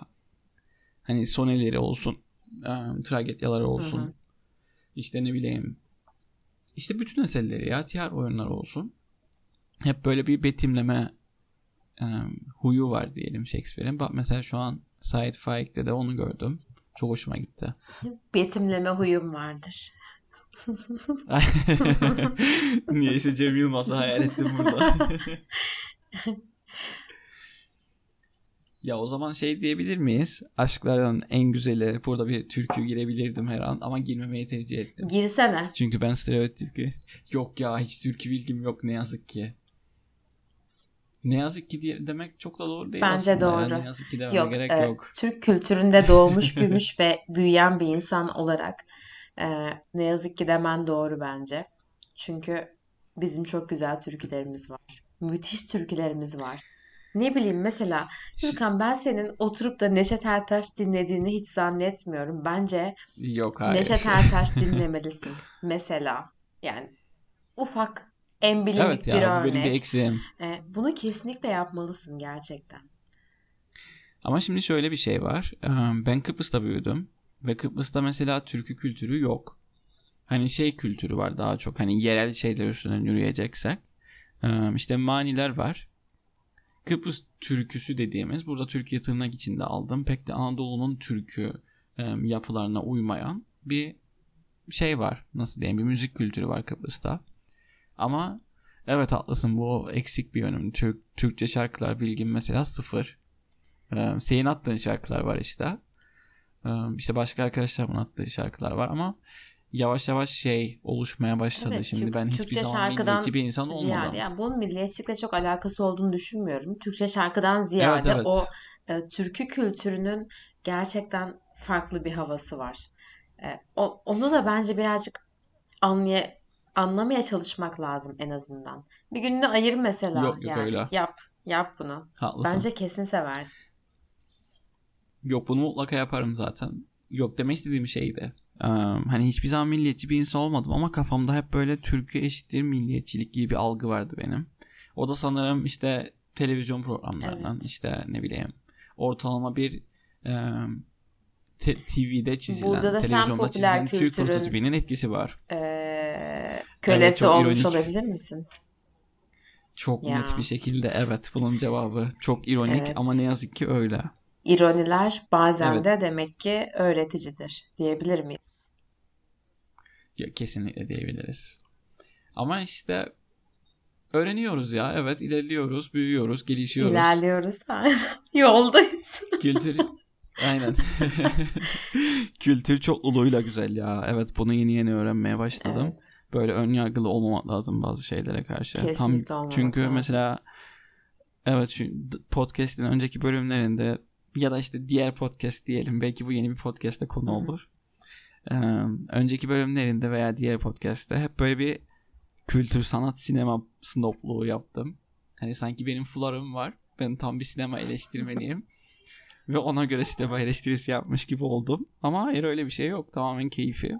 Speaker 1: Hani soneleri olsun, e, tragedyaları olsun.
Speaker 2: Hı hı.
Speaker 1: işte ne bileyim işte bütün eserleri ya tiyatro oyunları olsun. Hep böyle bir betimleme e, huyu var diyelim Shakespeare'in. Bak mesela şu an Said Faik'te de onu gördüm. Çok hoşuma gitti.
Speaker 2: betimleme huyum vardır.
Speaker 1: Niyeyse Cem Yılmaz'ı hayal ettim burada. ya o zaman şey diyebilir miyiz? Aşkların en güzeli. Burada bir türkü girebilirdim her an ama girmemeyi tercih ettim.
Speaker 2: Girsene.
Speaker 1: Çünkü ben stereotip yok ya hiç türkü bilgim yok ne yazık ki. Ne yazık ki diye demek çok da doğru değil
Speaker 2: Bence
Speaker 1: aslında.
Speaker 2: doğru.
Speaker 1: Ne yazık ki dememe
Speaker 2: Yok,
Speaker 1: gerek
Speaker 2: e,
Speaker 1: yok.
Speaker 2: Türk kültüründe doğmuş, büyümüş ve büyüyen bir insan olarak e, ne yazık ki demen doğru bence. Çünkü bizim çok güzel türkülerimiz var. Müthiş türkülerimiz var. Ne bileyim mesela Gürkan ben senin oturup da Neşet Ertaş dinlediğini hiç zannetmiyorum. Bence
Speaker 1: Yok hayır.
Speaker 2: Neşet Ertaş dinlemelisin. Mesela yani ufak en bilindik
Speaker 1: Evet
Speaker 2: bir
Speaker 1: ya benim bir
Speaker 2: örnek.
Speaker 1: eksiğim.
Speaker 2: E, bunu kesinlikle yapmalısın gerçekten.
Speaker 1: Ama şimdi şöyle bir şey var. Ben Kıbrıs'ta büyüdüm. Ve Kıbrıs'ta mesela türkü kültürü yok. Hani şey kültürü var daha çok. Hani yerel şeyler üstünden yürüyeceksek. İşte maniler var. Kıbrıs türküsü dediğimiz burada Türkiye tırnak içinde aldım. Pek de Anadolu'nun türkü yapılarına uymayan bir şey var. Nasıl diyeyim bir müzik kültürü var Kıbrıs'ta. Ama evet haklısın bu eksik bir yönüm. Türk, Türkçe şarkılar bilgim mesela sıfır. Ee, senin attığın şarkılar var işte. Ee, işte başka arkadaşlarımın attığı şarkılar var ama yavaş yavaş şey oluşmaya başladı.
Speaker 2: Evet,
Speaker 1: Şimdi
Speaker 2: Türk-
Speaker 1: ben hiçbir
Speaker 2: Türkçe
Speaker 1: zaman milliyetçi bir insan olmadım.
Speaker 2: Ziyade yani bunun milliyetçilikle çok alakası olduğunu düşünmüyorum. Türkçe şarkıdan ziyade
Speaker 1: evet.
Speaker 2: o e, türkü kültürünün gerçekten farklı bir havası var. E, o, onu da bence birazcık anlaya, anlamaya çalışmak lazım en azından. Bir gününü ayır mesela
Speaker 1: Yok, yok
Speaker 2: yani
Speaker 1: öyle.
Speaker 2: yap yap bunu.
Speaker 1: Haklısın.
Speaker 2: Bence kesin seversin.
Speaker 1: Yok bunu mutlaka yaparım zaten. Yok demek istediğim şeydi. Hani hiçbir zaman milliyetçi bir insan olmadım ama kafamda hep böyle türkü eşittir milliyetçilik gibi bir algı vardı benim. O da sanırım işte televizyon programlarından
Speaker 2: Evet.
Speaker 1: işte ne bileyim ortalama bir e, te- TV'de çizilen
Speaker 2: Burada da
Speaker 1: televizyonda çizilen Türk prototipinin etkisi var.
Speaker 2: e, kölesi
Speaker 1: çok
Speaker 2: olmuş
Speaker 1: ironik.
Speaker 2: olabilir misin?
Speaker 1: Çok
Speaker 2: Ya.
Speaker 1: net bir şekilde evet bunun cevabı. Çok ironik
Speaker 2: Evet.
Speaker 1: ama ne yazık ki öyle.
Speaker 2: İroniler bazen
Speaker 1: Evet.
Speaker 2: de demek ki öğreticidir diyebilir miyiz?
Speaker 1: Ya, kesinlikle diyebiliriz. Ama işte öğreniyoruz ya. Evet ilerliyoruz, büyüyoruz, gelişiyoruz.
Speaker 2: İlerliyoruz. Yoldayız.
Speaker 1: Kültür Aynen. Kültür çokluluğuyla güzel ya. Evet bunu yeni yeni öğrenmeye başladım.
Speaker 2: Evet.
Speaker 1: Böyle ön yargılı olmamak lazım bazı şeylere karşı.
Speaker 2: Kesinlikle
Speaker 1: Tam çünkü
Speaker 2: lazım.
Speaker 1: mesela evet podcast'in önceki bölümlerinde ya da işte diğer podcast diyelim. Belki bu yeni bir podcast'te konu olur. Önceki bölümlerinde veya diğer podcast'te hep böyle bir kültür, sanat, sinema snobluğu yaptım. Hani sanki benim fularım var. Ben tam bir sinema eleştirmeniyim. Ve ona göre sinema eleştirisi yapmış gibi oldum. Ama hayır öyle bir şey yok. Tamamen keyfi.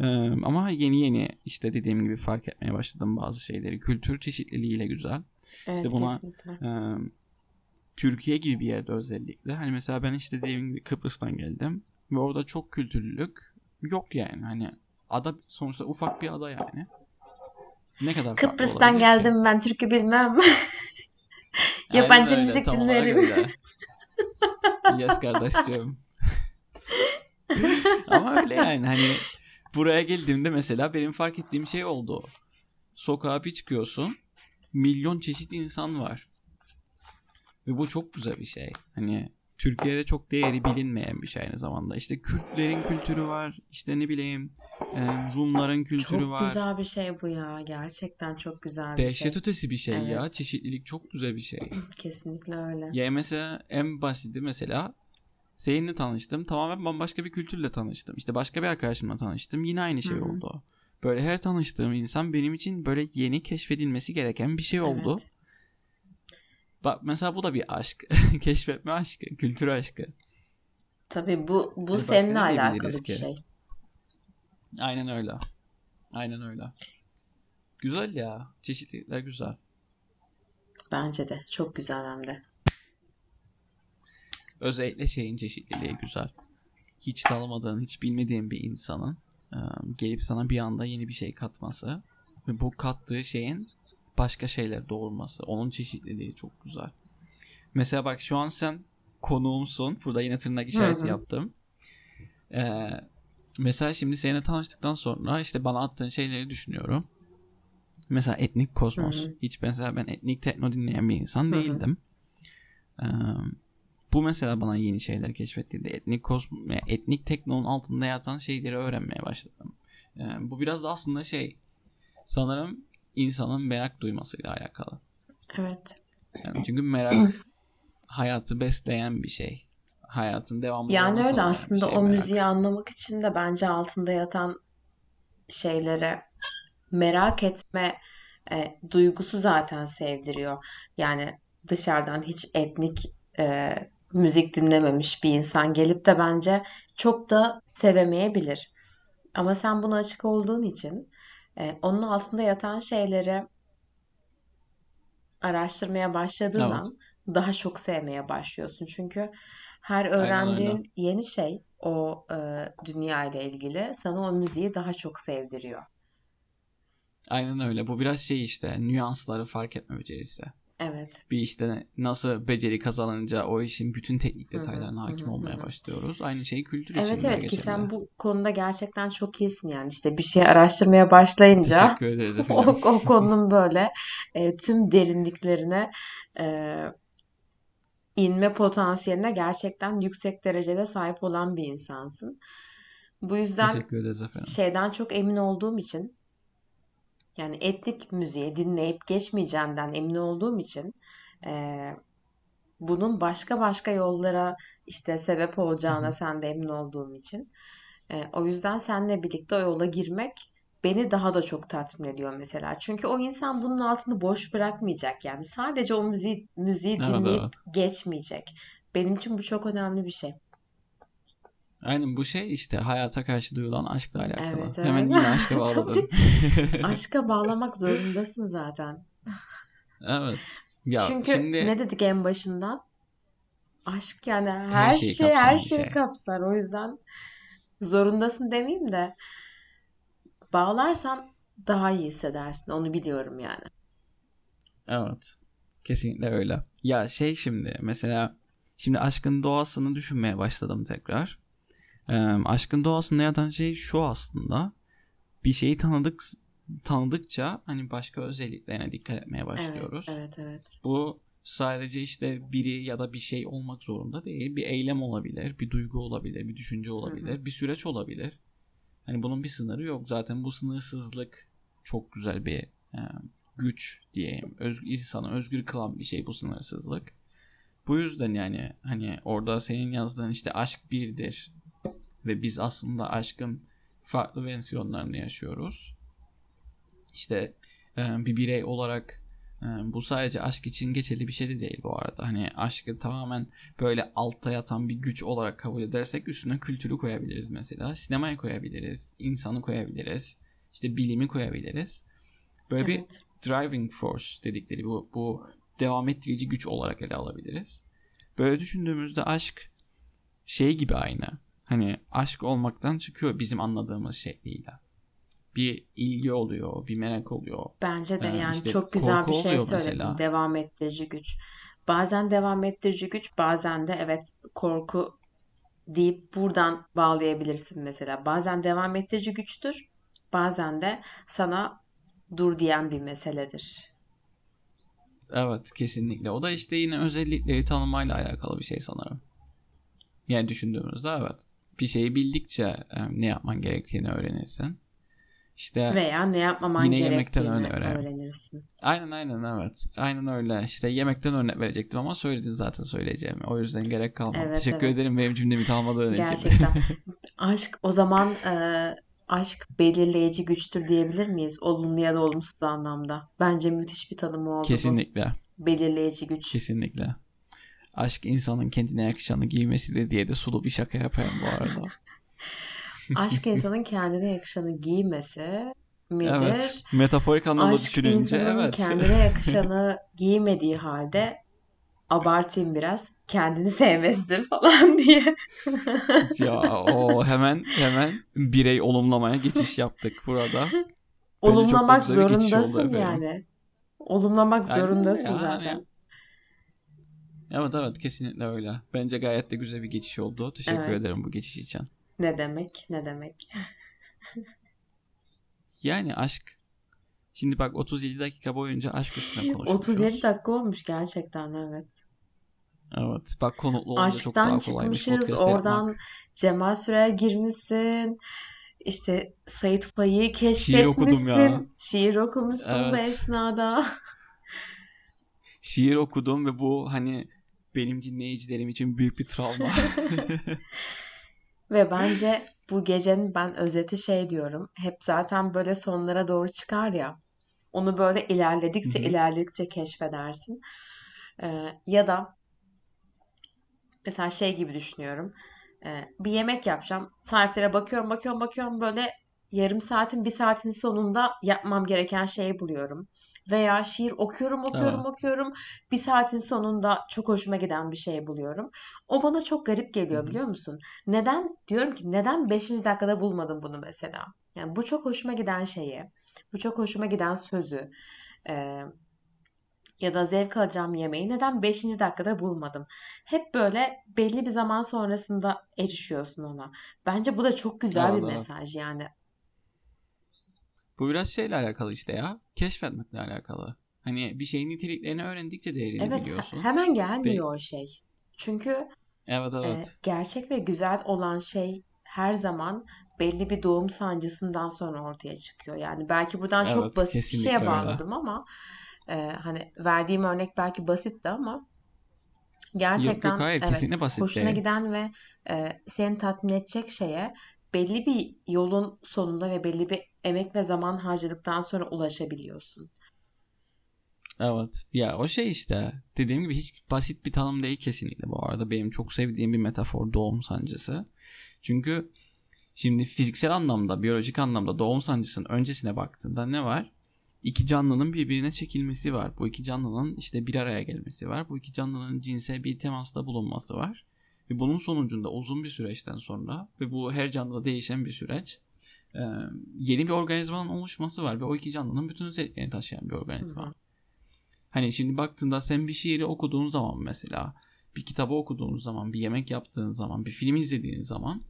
Speaker 1: Ee, ama yeni yeni işte dediğim gibi fark etmeye başladım bazı şeyleri. Kültür çeşitliliğiyle güzel.
Speaker 2: Evet
Speaker 1: İşte buna
Speaker 2: kesinlikle.
Speaker 1: e, Türkiye gibi bir yerde özellikle. Hani mesela ben işte dediğim gibi Kıbrıs'tan geldim. Ve orada çok kültürlülük yok yani. Hani ada sonuçta ufak bir ada yani. Ne kadar
Speaker 2: Kıbrıs'tan
Speaker 1: olabilir ki?
Speaker 2: geldim ben türkü bilmem. Yabancı
Speaker 1: öyle,
Speaker 2: müzik dinlerim.
Speaker 1: yes kardeşciğim. Ama öyle yani hani buraya geldiğimde mesela benim fark ettiğim şey oldu. Sokağa bir çıkıyorsun. Milyon çeşit insan var. Ve bu çok güzel bir şey. Hani Türkiye'de çok değeri bilinmeyen bir şey aynı zamanda. İşte Kürtlerin kültürü var. İşte ne bileyim e, Rumların kültürü
Speaker 2: Çok
Speaker 1: var.
Speaker 2: güzel bir şey bu ya. Gerçekten çok güzel bir şey.
Speaker 1: Dehşet ötesi bir şey ya.
Speaker 2: Evet.
Speaker 1: Çeşitlilik çok güzel bir şey.
Speaker 2: Kesinlikle öyle.
Speaker 1: Ya mesela en basiti mesela seninle tanıştım. Tamamen bambaşka bir kültürle tanıştım. İşte başka bir arkadaşımla tanıştım. Yine aynı şey
Speaker 2: Hı hı.
Speaker 1: oldu. Böyle her tanıştığım insan benim için böyle yeni keşfedilmesi gereken bir şey oldu.
Speaker 2: Evet.
Speaker 1: Bak mesela bu da bir aşk. Keşfetme aşkı, kültür aşkı.
Speaker 2: Tabii bu bu
Speaker 1: başka
Speaker 2: seninle alakalı bir
Speaker 1: ki?
Speaker 2: şey.
Speaker 1: Aynen öyle. Aynen öyle. Güzel ya. Çeşitlilikler güzel.
Speaker 2: Bence de. Çok güzel hem de.
Speaker 1: Özellikle şeyin çeşitliliği güzel. Hiç tanımadığın, hiç bilmediğin bir insanın gelip sana bir anda yeni bir şey katması ve bu kattığı şeyin başka şeyler doğurması. Onun çeşitliliği çok güzel. Mesela bak şu an sen konuğumsun. Burada yine tırnak işareti
Speaker 2: Hı hı.
Speaker 1: yaptım. E, mesela şimdi seninle tanıştıktan sonra işte bana attığın şeyleri düşünüyorum. Mesela etnik kosmos.
Speaker 2: Hı hı.
Speaker 1: Hiç mesela ben etnik tekno dinleyen bir insan
Speaker 2: Hı hı.
Speaker 1: değildim. Ee, bu mesela bana yeni şeyler keşfettirdi. Etnik kosmos, etnik teknonun altında yatan şeyleri öğrenmeye başladım. Ee, bu biraz da aslında şey sanırım insanın merak duymasıyla alakalı.
Speaker 2: Evet.
Speaker 1: Yani çünkü merak hayatı besleyen bir şey. Hayatın devamlı
Speaker 2: Yani öyle aslında
Speaker 1: şey
Speaker 2: o
Speaker 1: merak.
Speaker 2: müziği anlamak için de bence altında yatan şeylere merak etme e, duygusu zaten sevdiriyor. Yani dışarıdan hiç etnik e, müzik dinlememiş bir insan gelip de bence çok da sevemeyebilir. Ama sen buna açık olduğun için e, onun altında yatan şeyleri araştırmaya başladığın
Speaker 1: Evet.
Speaker 2: daha çok sevmeye başlıyorsun. Çünkü her
Speaker 1: Aynen öyle.
Speaker 2: öğrendiğin yeni şey o e, dünya ile ilgili sana o müziği daha çok sevdiriyor.
Speaker 1: Aynen öyle. Bu biraz şey işte nüansları fark etme becerisi.
Speaker 2: Evet.
Speaker 1: bir işte nasıl beceri kazanınca o işin bütün teknik detaylarına
Speaker 2: hı
Speaker 1: hakim
Speaker 2: hı,
Speaker 1: olmaya başlıyoruz. Aynı şey kültür için
Speaker 2: Evet evet ki sen bu konuda gerçekten çok iyisin yani işte bir şey araştırmaya başlayınca
Speaker 1: Teşekkür ederiz
Speaker 2: o, o konunun böyle e, tüm derinliklerine e, inme potansiyeline gerçekten yüksek derecede sahip olan bir insansın. Bu yüzden
Speaker 1: Teşekkür ederiz efendim.
Speaker 2: şeyden çok emin olduğum için yani etnik müziği dinleyip geçmeyeceğimden emin olduğum için eee, bunun başka başka yollara işte sebep olacağına sen de emin olduğum için eee, o yüzden seninle birlikte o yola girmek beni daha da çok tatmin ediyor mesela. Çünkü o insan bunun altını boş bırakmayacak yani sadece o müziği, müziği
Speaker 1: Evet
Speaker 2: dinleyip
Speaker 1: evet.
Speaker 2: geçmeyecek. Benim için bu çok önemli bir şey.
Speaker 1: Aynen bu şey işte hayata karşı duyulan aşkla alakalı.
Speaker 2: Evet
Speaker 1: Hemen
Speaker 2: evet.
Speaker 1: yine aşka bağladım.
Speaker 2: Aşka bağlamak zorundasın zaten.
Speaker 1: Evet. Ya
Speaker 2: Çünkü
Speaker 1: şimdi
Speaker 2: ne dedik en başından? Aşk yani
Speaker 1: her
Speaker 2: her
Speaker 1: şeyi
Speaker 2: şey her şeyi
Speaker 1: şey.
Speaker 2: kapsar. O yüzden zorundasın demeyeyim de bağlarsan daha iyi hissedersin. Onu biliyorum yani.
Speaker 1: Evet. Kesinlikle öyle. Ya şey şimdi mesela şimdi aşkın doğasını düşünmeye başladım tekrar. Ee, aşkın doğasında yatan şey şu aslında. Bir şeyi tanıdık tanıdıkça hani başka özelliklerine dikkat etmeye
Speaker 2: Evet,
Speaker 1: başlıyoruz.
Speaker 2: evet, evet.
Speaker 1: Bu sadece işte biri ya da bir şey olmak zorunda değil. Bir eylem olabilir, bir duygu olabilir, bir düşünce olabilir, bir süreç olabilir. Hani bunun bir sınırı yok. Zaten bu sınırsızlık çok güzel bir e, güç diyeyim. Öz, insanı özgür kılan bir şey bu sınırsızlık. Bu yüzden yani hani orada senin yazdığın işte aşk birdir ve biz aslında aşkın farklı versiyonlarını yaşıyoruz. İşte e, bir birey olarak e, bu sadece aşk için geçerli bir şey de değil bu arada. Hani aşkı tamamen böyle altta yatan bir güç olarak kabul edersek üstüne kültürü koyabiliriz mesela. Sinemayı koyabiliriz, insanı koyabiliriz, işte bilimi koyabiliriz. Böyle evet. bir driving force dedikleri bu, bu devam ettirici güç olarak ele alabiliriz. Böyle düşündüğümüzde aşk şey gibi aynı. Hani aşk olmaktan çıkıyor bizim anladığımız şekliyle. Bir ilgi oluyor, bir merak oluyor.
Speaker 2: Bence de ee, yani işte çok güzel bir şey söyledin. Mesela. Devam ettirici güç. Bazen devam ettirici güç, bazen de evet korku deyip buradan bağlayabilirsin mesela. Bazen devam ettirici güçtür, bazen de sana dur diyen bir meseledir.
Speaker 1: Evet kesinlikle. O da işte yine özellikleri tanımayla alakalı bir şey sanırım. Yani düşündüğümüzde evet. Bir şeyi bildikçe e, ne yapman gerektiğini öğrenirsin. İşte
Speaker 2: veya ne yapmaman yine yemekten örnek öğrenirsin.
Speaker 1: Aynen aynen evet. Aynen öyle. İşte yemekten örnek verecektim ama söyledin zaten söyleyeceğimi. O yüzden gerek kalmadı. Evet, Teşekkür evet. ederim benim cümlemi tamamladığın
Speaker 2: için. Gerçekten. Aşk o zaman e, aşk belirleyici güçtür diyebilir miyiz? Olumlu ya da olumsuz anlamda. Bence müthiş bir tanımı oldu
Speaker 1: Kesinlikle.
Speaker 2: Bu. Belirleyici güç.
Speaker 1: Kesinlikle. Aşk insanın kendine yakışanı giymesidir diye de sulu bir şaka yapayım bu arada.
Speaker 2: aşk insanın kendine yakışanı giymesi midir? Evet.
Speaker 1: Metaforik anlamda aşk düşününce
Speaker 2: evet. İnsanın kendine yakışanı giymediği halde abartayım biraz kendini sevmesidir falan diye.
Speaker 1: ya o hemen hemen birey olumlamaya geçiş yaptık burada.
Speaker 2: Olumlamak zorundasın yani. Olumlamak yani, zorundasın yani. zaten.
Speaker 1: Evet evet kesinlikle öyle. Bence gayet de güzel bir geçiş oldu. Teşekkür evet. ederim bu geçiş için.
Speaker 2: Ne demek ne demek.
Speaker 1: yani aşk. Şimdi bak 37 dakika boyunca aşk üstüne konuşuyoruz.
Speaker 2: 37 dakika olmuş gerçekten evet.
Speaker 1: Evet. Bak konuklu olunca Aşktan çok daha kolaymış
Speaker 2: podcast oradan yapmak. Cemal Süreyya girmişsin. İşte Sait Faik'i keşfetmişsin. Şiir okudum ya. Şiir okumuşsun evet. bu esnada.
Speaker 1: Şiir okudum ve bu hani benim dinleyicilerim için büyük bir travma.
Speaker 2: ve bence bu gecenin ben özeti şey diyorum. Hep zaten böyle sonlara doğru çıkar ya. Onu böyle ilerledikçe Hı-hı. ilerledikçe keşfedersin. Ee, ya da mesela şey gibi düşünüyorum. Ee, bir yemek yapacağım. Tariflere bakıyorum, bakıyorum, bakıyorum. Böyle yarım saatin, bir saatin sonunda yapmam gereken şeyi buluyorum. Veya şiir okuyorum, okuyorum, evet. okuyorum. Bir saatin sonunda çok hoşuma giden bir şey buluyorum. O bana çok garip geliyor Hı-hı. biliyor musun? Neden? Diyorum ki neden 5. dakikada bulmadım bunu mesela? Yani bu çok hoşuma giden şeyi, bu çok hoşuma giden sözü, e, ya da zevk alacağım yemeği neden 5. dakikada bulmadım? Hep böyle belli bir zaman sonrasında erişiyorsun ona. Bence bu da çok güzel evet, bir evet. mesaj yani.
Speaker 1: Bu biraz şeyle alakalı işte ya. Keşfetmekle alakalı. Hani bir şeyin niteliklerini öğrendikçe değerini evet, biliyorsun.
Speaker 2: Evet hemen gelmiyor Be- o şey. Çünkü
Speaker 1: evet, evet.
Speaker 2: E, gerçek ve güzel olan şey her zaman belli bir doğum sancısından sonra ortaya çıkıyor. Yani belki buradan evet, çok basit bir şeye bağladım öyle. ama e, hani verdiğim örnek belki basitti ama gerçekten yok, yok, hayır, evet, basit hoşuna değil. giden ve e, seni tatmin edecek şeye belli bir yolun sonunda ve belli bir emek ve zaman harcadıktan sonra ulaşabiliyorsun.
Speaker 1: Evet. Ya o şey işte dediğim gibi hiç basit bir tanım değil kesinlikle bu arada. Benim çok sevdiğim bir metafor doğum sancısı. Çünkü şimdi fiziksel anlamda, biyolojik anlamda doğum sancısının öncesine baktığında ne var? iki canlının birbirine çekilmesi var. Bu iki canlının işte bir araya gelmesi var. Bu iki canlının cinsel bir temasta bulunması var. Ve bunun sonucunda uzun bir süreçten sonra ve bu her canlıda değişen bir süreç e, yeni bir organizmanın oluşması var ve o iki canlının bütün özelliklerini taşıyan bir organizma. Hı hı. Hani şimdi baktığında sen bir şiiri okuduğun zaman mesela bir kitabı okuduğun zaman, bir yemek yaptığın zaman, bir film izlediğin zaman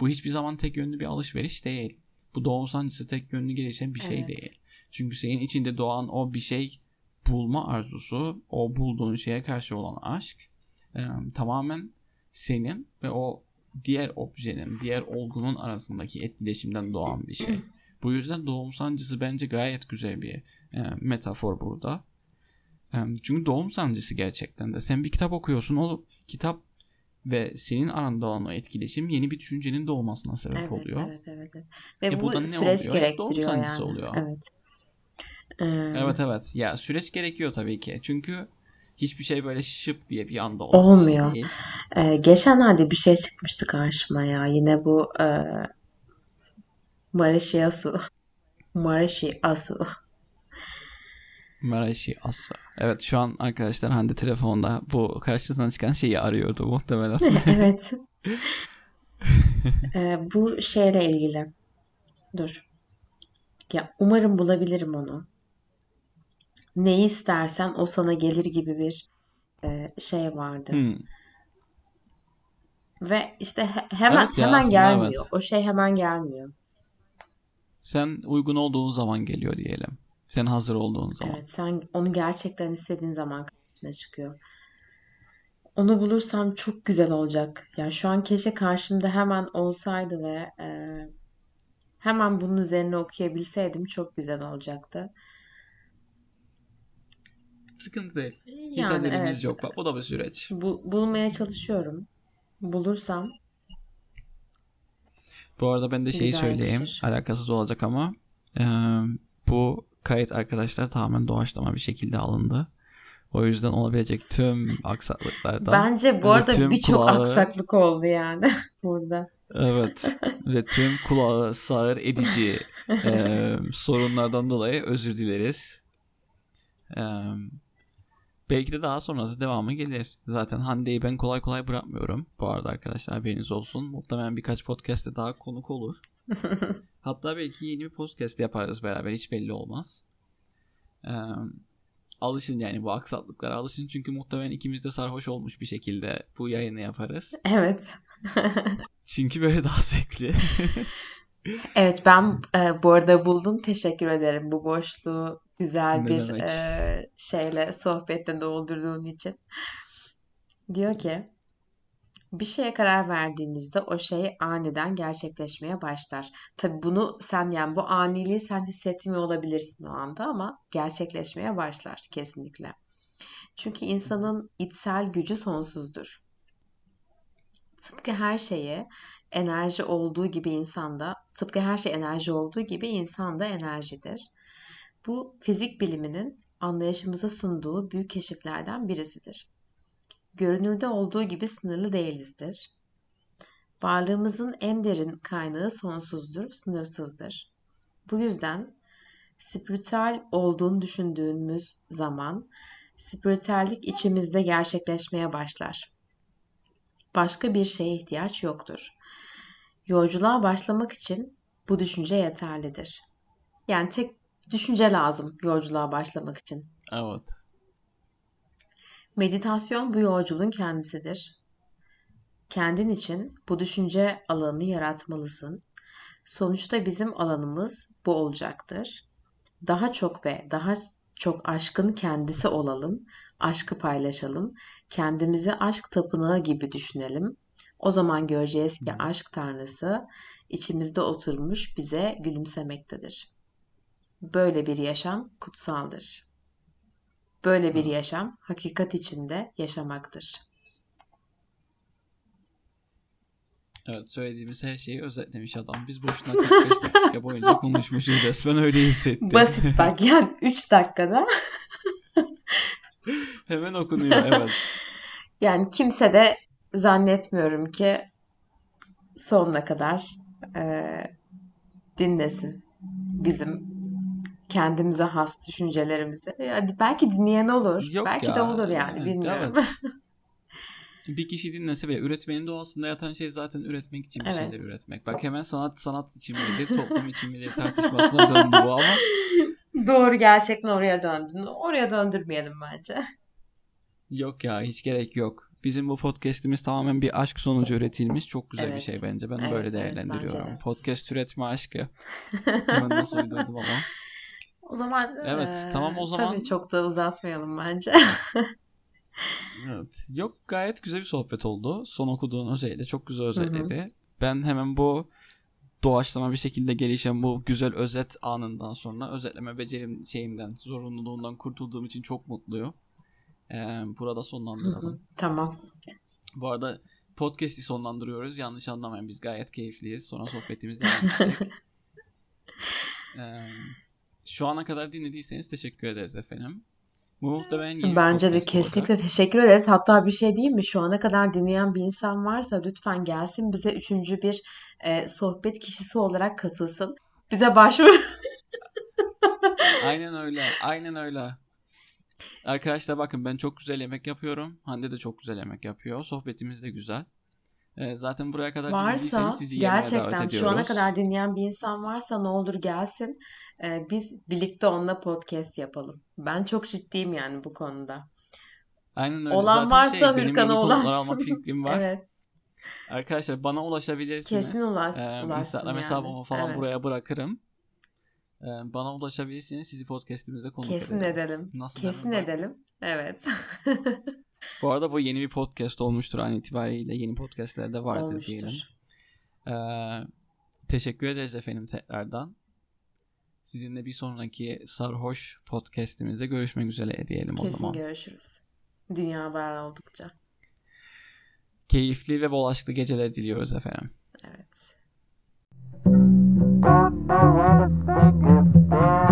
Speaker 1: bu hiçbir zaman tek yönlü bir alışveriş değil. Bu doğum sancısı tek yönlü gelişen bir şey evet. değil. Çünkü senin içinde doğan o bir şey bulma arzusu, o bulduğun şeye karşı olan aşk e, tamamen senin ve o diğer objenin, diğer olgunun arasındaki etkileşimden doğan bir şey. Bu yüzden doğum sancısı bence gayet güzel bir e, metafor burada. Çünkü doğum sancısı gerçekten de. Sen bir kitap okuyorsun. O kitap ve senin aranda olan o etkileşim yeni bir düşüncenin doğmasına sebep
Speaker 2: Evet,
Speaker 1: oluyor.
Speaker 2: evet, evet, evet. Ve
Speaker 1: E
Speaker 2: bu
Speaker 1: bu da ne
Speaker 2: süreç
Speaker 1: oluyor? Doğum
Speaker 2: gerektiriyor
Speaker 1: sancısı
Speaker 2: yani.
Speaker 1: oluyor.
Speaker 2: Evet. Ee,
Speaker 1: Evet evet. Ya süreç gerekiyor tabii ki. Çünkü hiçbir şey böyle şıp diye bir anda şey
Speaker 2: olmuyor.
Speaker 1: değil.
Speaker 2: Ee, geçenlerde bir şey çıkmıştı karşıma ya. Yine bu e, Marashi Asu. Marashi Asu.
Speaker 1: Marashi Asa. Evet şu an arkadaşlar Hande telefonda bu karşısından çıkan şeyi arıyordu muhtemelen.
Speaker 2: Evet. Ee, bu şeyle ilgili. Dur. Ya umarım bulabilirim onu. Neyi istersen o sana gelir gibi bir e, şey vardı.
Speaker 1: Hmm.
Speaker 2: Ve işte he- hemen
Speaker 1: Evet ya
Speaker 2: hemen gelmiyor.
Speaker 1: evet.
Speaker 2: O şey hemen gelmiyor.
Speaker 1: Sen uygun olduğun zaman geliyor diyelim. Sen hazır olduğun zaman.
Speaker 2: Evet, sen onu gerçekten istediğin zaman karşına çıkıyor. Onu bulursam çok güzel olacak. Ya şu an keşke karşımda hemen olsaydı ve e, hemen bunun üzerine okuyabilseydim çok güzel olacaktı.
Speaker 1: Sıkıntı değil.
Speaker 2: Yani
Speaker 1: acelemiz
Speaker 2: evet,
Speaker 1: yok. Bak o da bir süreç.
Speaker 2: bu, bulmaya çalışıyorum. Bulursam
Speaker 1: Bu arada ben de şeyi söyleyeyim. Alakasız olacak ama eee, bu kayıt arkadaşlar tamamen doğaçlama bir şekilde alındı. O yüzden olabilecek tüm aksaklıklardan
Speaker 2: Bence bu arada birçok
Speaker 1: kulağı
Speaker 2: aksaklık oldu yani burada.
Speaker 1: evet ve tüm kulağı sağır edici eee, sorunlardan dolayı özür dileriz. Eee, belki de daha sonrası devamı gelir. Zaten Hande'yi ben kolay kolay bırakmıyorum. Bu arada arkadaşlar haberiniz olsun. Muhtemelen birkaç podcast'te daha konuk olur. Hatta belki yeni bir podcast yaparız beraber. Hiç belli olmaz. Ee, alışın yani bu aksaklıklara alışın. Çünkü muhtemelen ikimiz de sarhoş olmuş bir şekilde bu yayını yaparız.
Speaker 2: Evet.
Speaker 1: Çünkü böyle daha zevkli.
Speaker 2: Evet ben e, bu arada buldum. Teşekkür ederim bu boşluğu güzel
Speaker 1: ne
Speaker 2: bir
Speaker 1: demek?
Speaker 2: e, şeyle sohbette doldurduğun için. Diyor ki bir şeye karar verdiğinizde o şey aniden gerçekleşmeye başlar. Tabii bunu sen yani bu aniliği sen hissetmiyor olabilirsin o anda ama gerçekleşmeye başlar kesinlikle. Çünkü insanın içsel gücü sonsuzdur. Tıpkı her şeye enerji olduğu gibi insanda, tıpkı her şey enerji olduğu gibi insanda enerjidir. Bu fizik biliminin anlayışımıza sunduğu büyük keşiflerden birisidir. Görünürde olduğu gibi sınırlı değilizdir. Varlığımızın en derin kaynağı sonsuzdur, sınırsızdır. Bu yüzden spiritüel olduğunu düşündüğümüz zaman spiritüellik içimizde gerçekleşmeye başlar. Başka bir şeye ihtiyaç yoktur. Yolculuğa başlamak için bu düşünce yeterlidir. Yani tek düşünce lazım yolculuğa başlamak için.
Speaker 1: evet.
Speaker 2: Meditasyon bu yolculuğun kendisidir. Kendin için bu düşünce alanını yaratmalısın. Sonuçta bizim alanımız bu olacaktır. Daha çok ve daha çok aşkın kendisi olalım, aşkı paylaşalım, kendimizi aşk tapınağı gibi düşünelim. O zaman göreceğiz ki aşk tanrısı içimizde oturmuş bize gülümsemektedir. Böyle bir yaşam kutsaldır. Böyle bir yaşam hakikat içinde yaşamaktır.
Speaker 1: Evet söylediğimiz her şeyi özetlemiş adam. Biz boşuna 45 dakika boyunca konuşmuşuz resmen öyle hissettim.
Speaker 2: Basit bak yani 3 dakikada
Speaker 1: Hemen okunuyor evet.
Speaker 2: yani kimse de zannetmiyorum ki sonuna kadar eee, dinlesin bizim kendimize has düşüncelerimizi. Yani belki dinleyen olur.
Speaker 1: Yok
Speaker 2: belki de
Speaker 1: ya.
Speaker 2: olur yani
Speaker 1: evet,
Speaker 2: bilmiyorum.
Speaker 1: evet. Bir kişi dinlese bile üretmenin doğasında yatan şey zaten üretmek için bir
Speaker 2: Evet.
Speaker 1: şeyler üretmek. Bak hemen sanat sanat için midir, toplum için midir tartışmasına döndü bu ama
Speaker 2: Doğru gerçekten oraya döndün. Oraya döndürmeyelim bence.
Speaker 1: yok ya hiç gerek yok. Bizim bu podcast'imiz tamamen bir aşk sonucu üretilmiş. Çok güzel bir
Speaker 2: Evet.
Speaker 1: şey bence. Ben
Speaker 2: Evet,
Speaker 1: böyle
Speaker 2: evet,
Speaker 1: değerlendiriyorum.
Speaker 2: bence de.
Speaker 1: Podcast üretme aşkı. Hemen nasıl uydurdum ama.
Speaker 2: O zaman
Speaker 1: Evet,
Speaker 2: eee,
Speaker 1: tamam o zaman-
Speaker 2: tabii çok da uzatmayalım bence.
Speaker 1: Evet. Yok gayet güzel bir sohbet oldu. Son okuduğun özellikle çok güzel özetledi. Ben hemen bu doğaçlama bir şekilde gelişen bu güzel özet anından sonra özetleme becerim şeyimden, zorunluluğundan kurtulduğum için çok mutluyum. Ee, burada sonlandıralım.
Speaker 2: Tamam.
Speaker 1: Bu arada podcast'i sonlandırıyoruz. Yanlış anlamayın biz gayet keyifliyiz. Sonra sohbetimiz devam edecek. ee, şu ana kadar dinlediyseniz teşekkür ederiz efendim. Bu muhtemelen yeni
Speaker 2: Bence de kesinlikle olacak. teşekkür ederiz. Hatta bir şey diyeyim mi? Şu ana kadar dinleyen bir insan varsa lütfen gelsin bize üçüncü bir e, sohbet kişisi olarak katılsın. Bize başvur.
Speaker 1: aynen öyle. Aynen öyle. Arkadaşlar bakın ben çok güzel yemek yapıyorum. Hande de çok güzel yemek yapıyor. Sohbetimiz de güzel. Ee, zaten buraya kadar
Speaker 2: varsa sizi gerçekten şu ana kadar dinleyen bir insan varsa ne olur gelsin. Ee, biz birlikte onunla podcast yapalım. Ben çok ciddiyim yani bu konuda.
Speaker 1: Aynen öyle.
Speaker 2: Olan
Speaker 1: Zaten
Speaker 2: varsa
Speaker 1: şey,
Speaker 2: Hırkan'a ulaşsın.
Speaker 1: fikrim var.
Speaker 2: evet.
Speaker 1: Arkadaşlar bana ulaşabilirsiniz.
Speaker 2: Kesin ulaş, ee, ulaşsın
Speaker 1: Instagram
Speaker 2: yani.
Speaker 1: hesabımı falan evet. buraya bırakırım. Ee, bana ulaşabilirsiniz. Sizi podcast'imize konuk
Speaker 2: Kesin edelim. edelim. Nasıl Kesin edelim. Evet.
Speaker 1: bu arada bu yeni bir podcast olmuştur an itibariyle. Yeni podcastlerde vardır olmuştur. diyelim. Ee, teşekkür ederiz efendim tekrardan. Sizinle bir sonraki Sarhoş podcastimizde görüşmek üzere diyelim
Speaker 2: Kesin
Speaker 1: o zaman.
Speaker 2: Kesin görüşürüz. Dünya var oldukça.
Speaker 1: Keyifli ve bol aşklı geceler diliyoruz efendim.
Speaker 2: Evet. no other thing is there.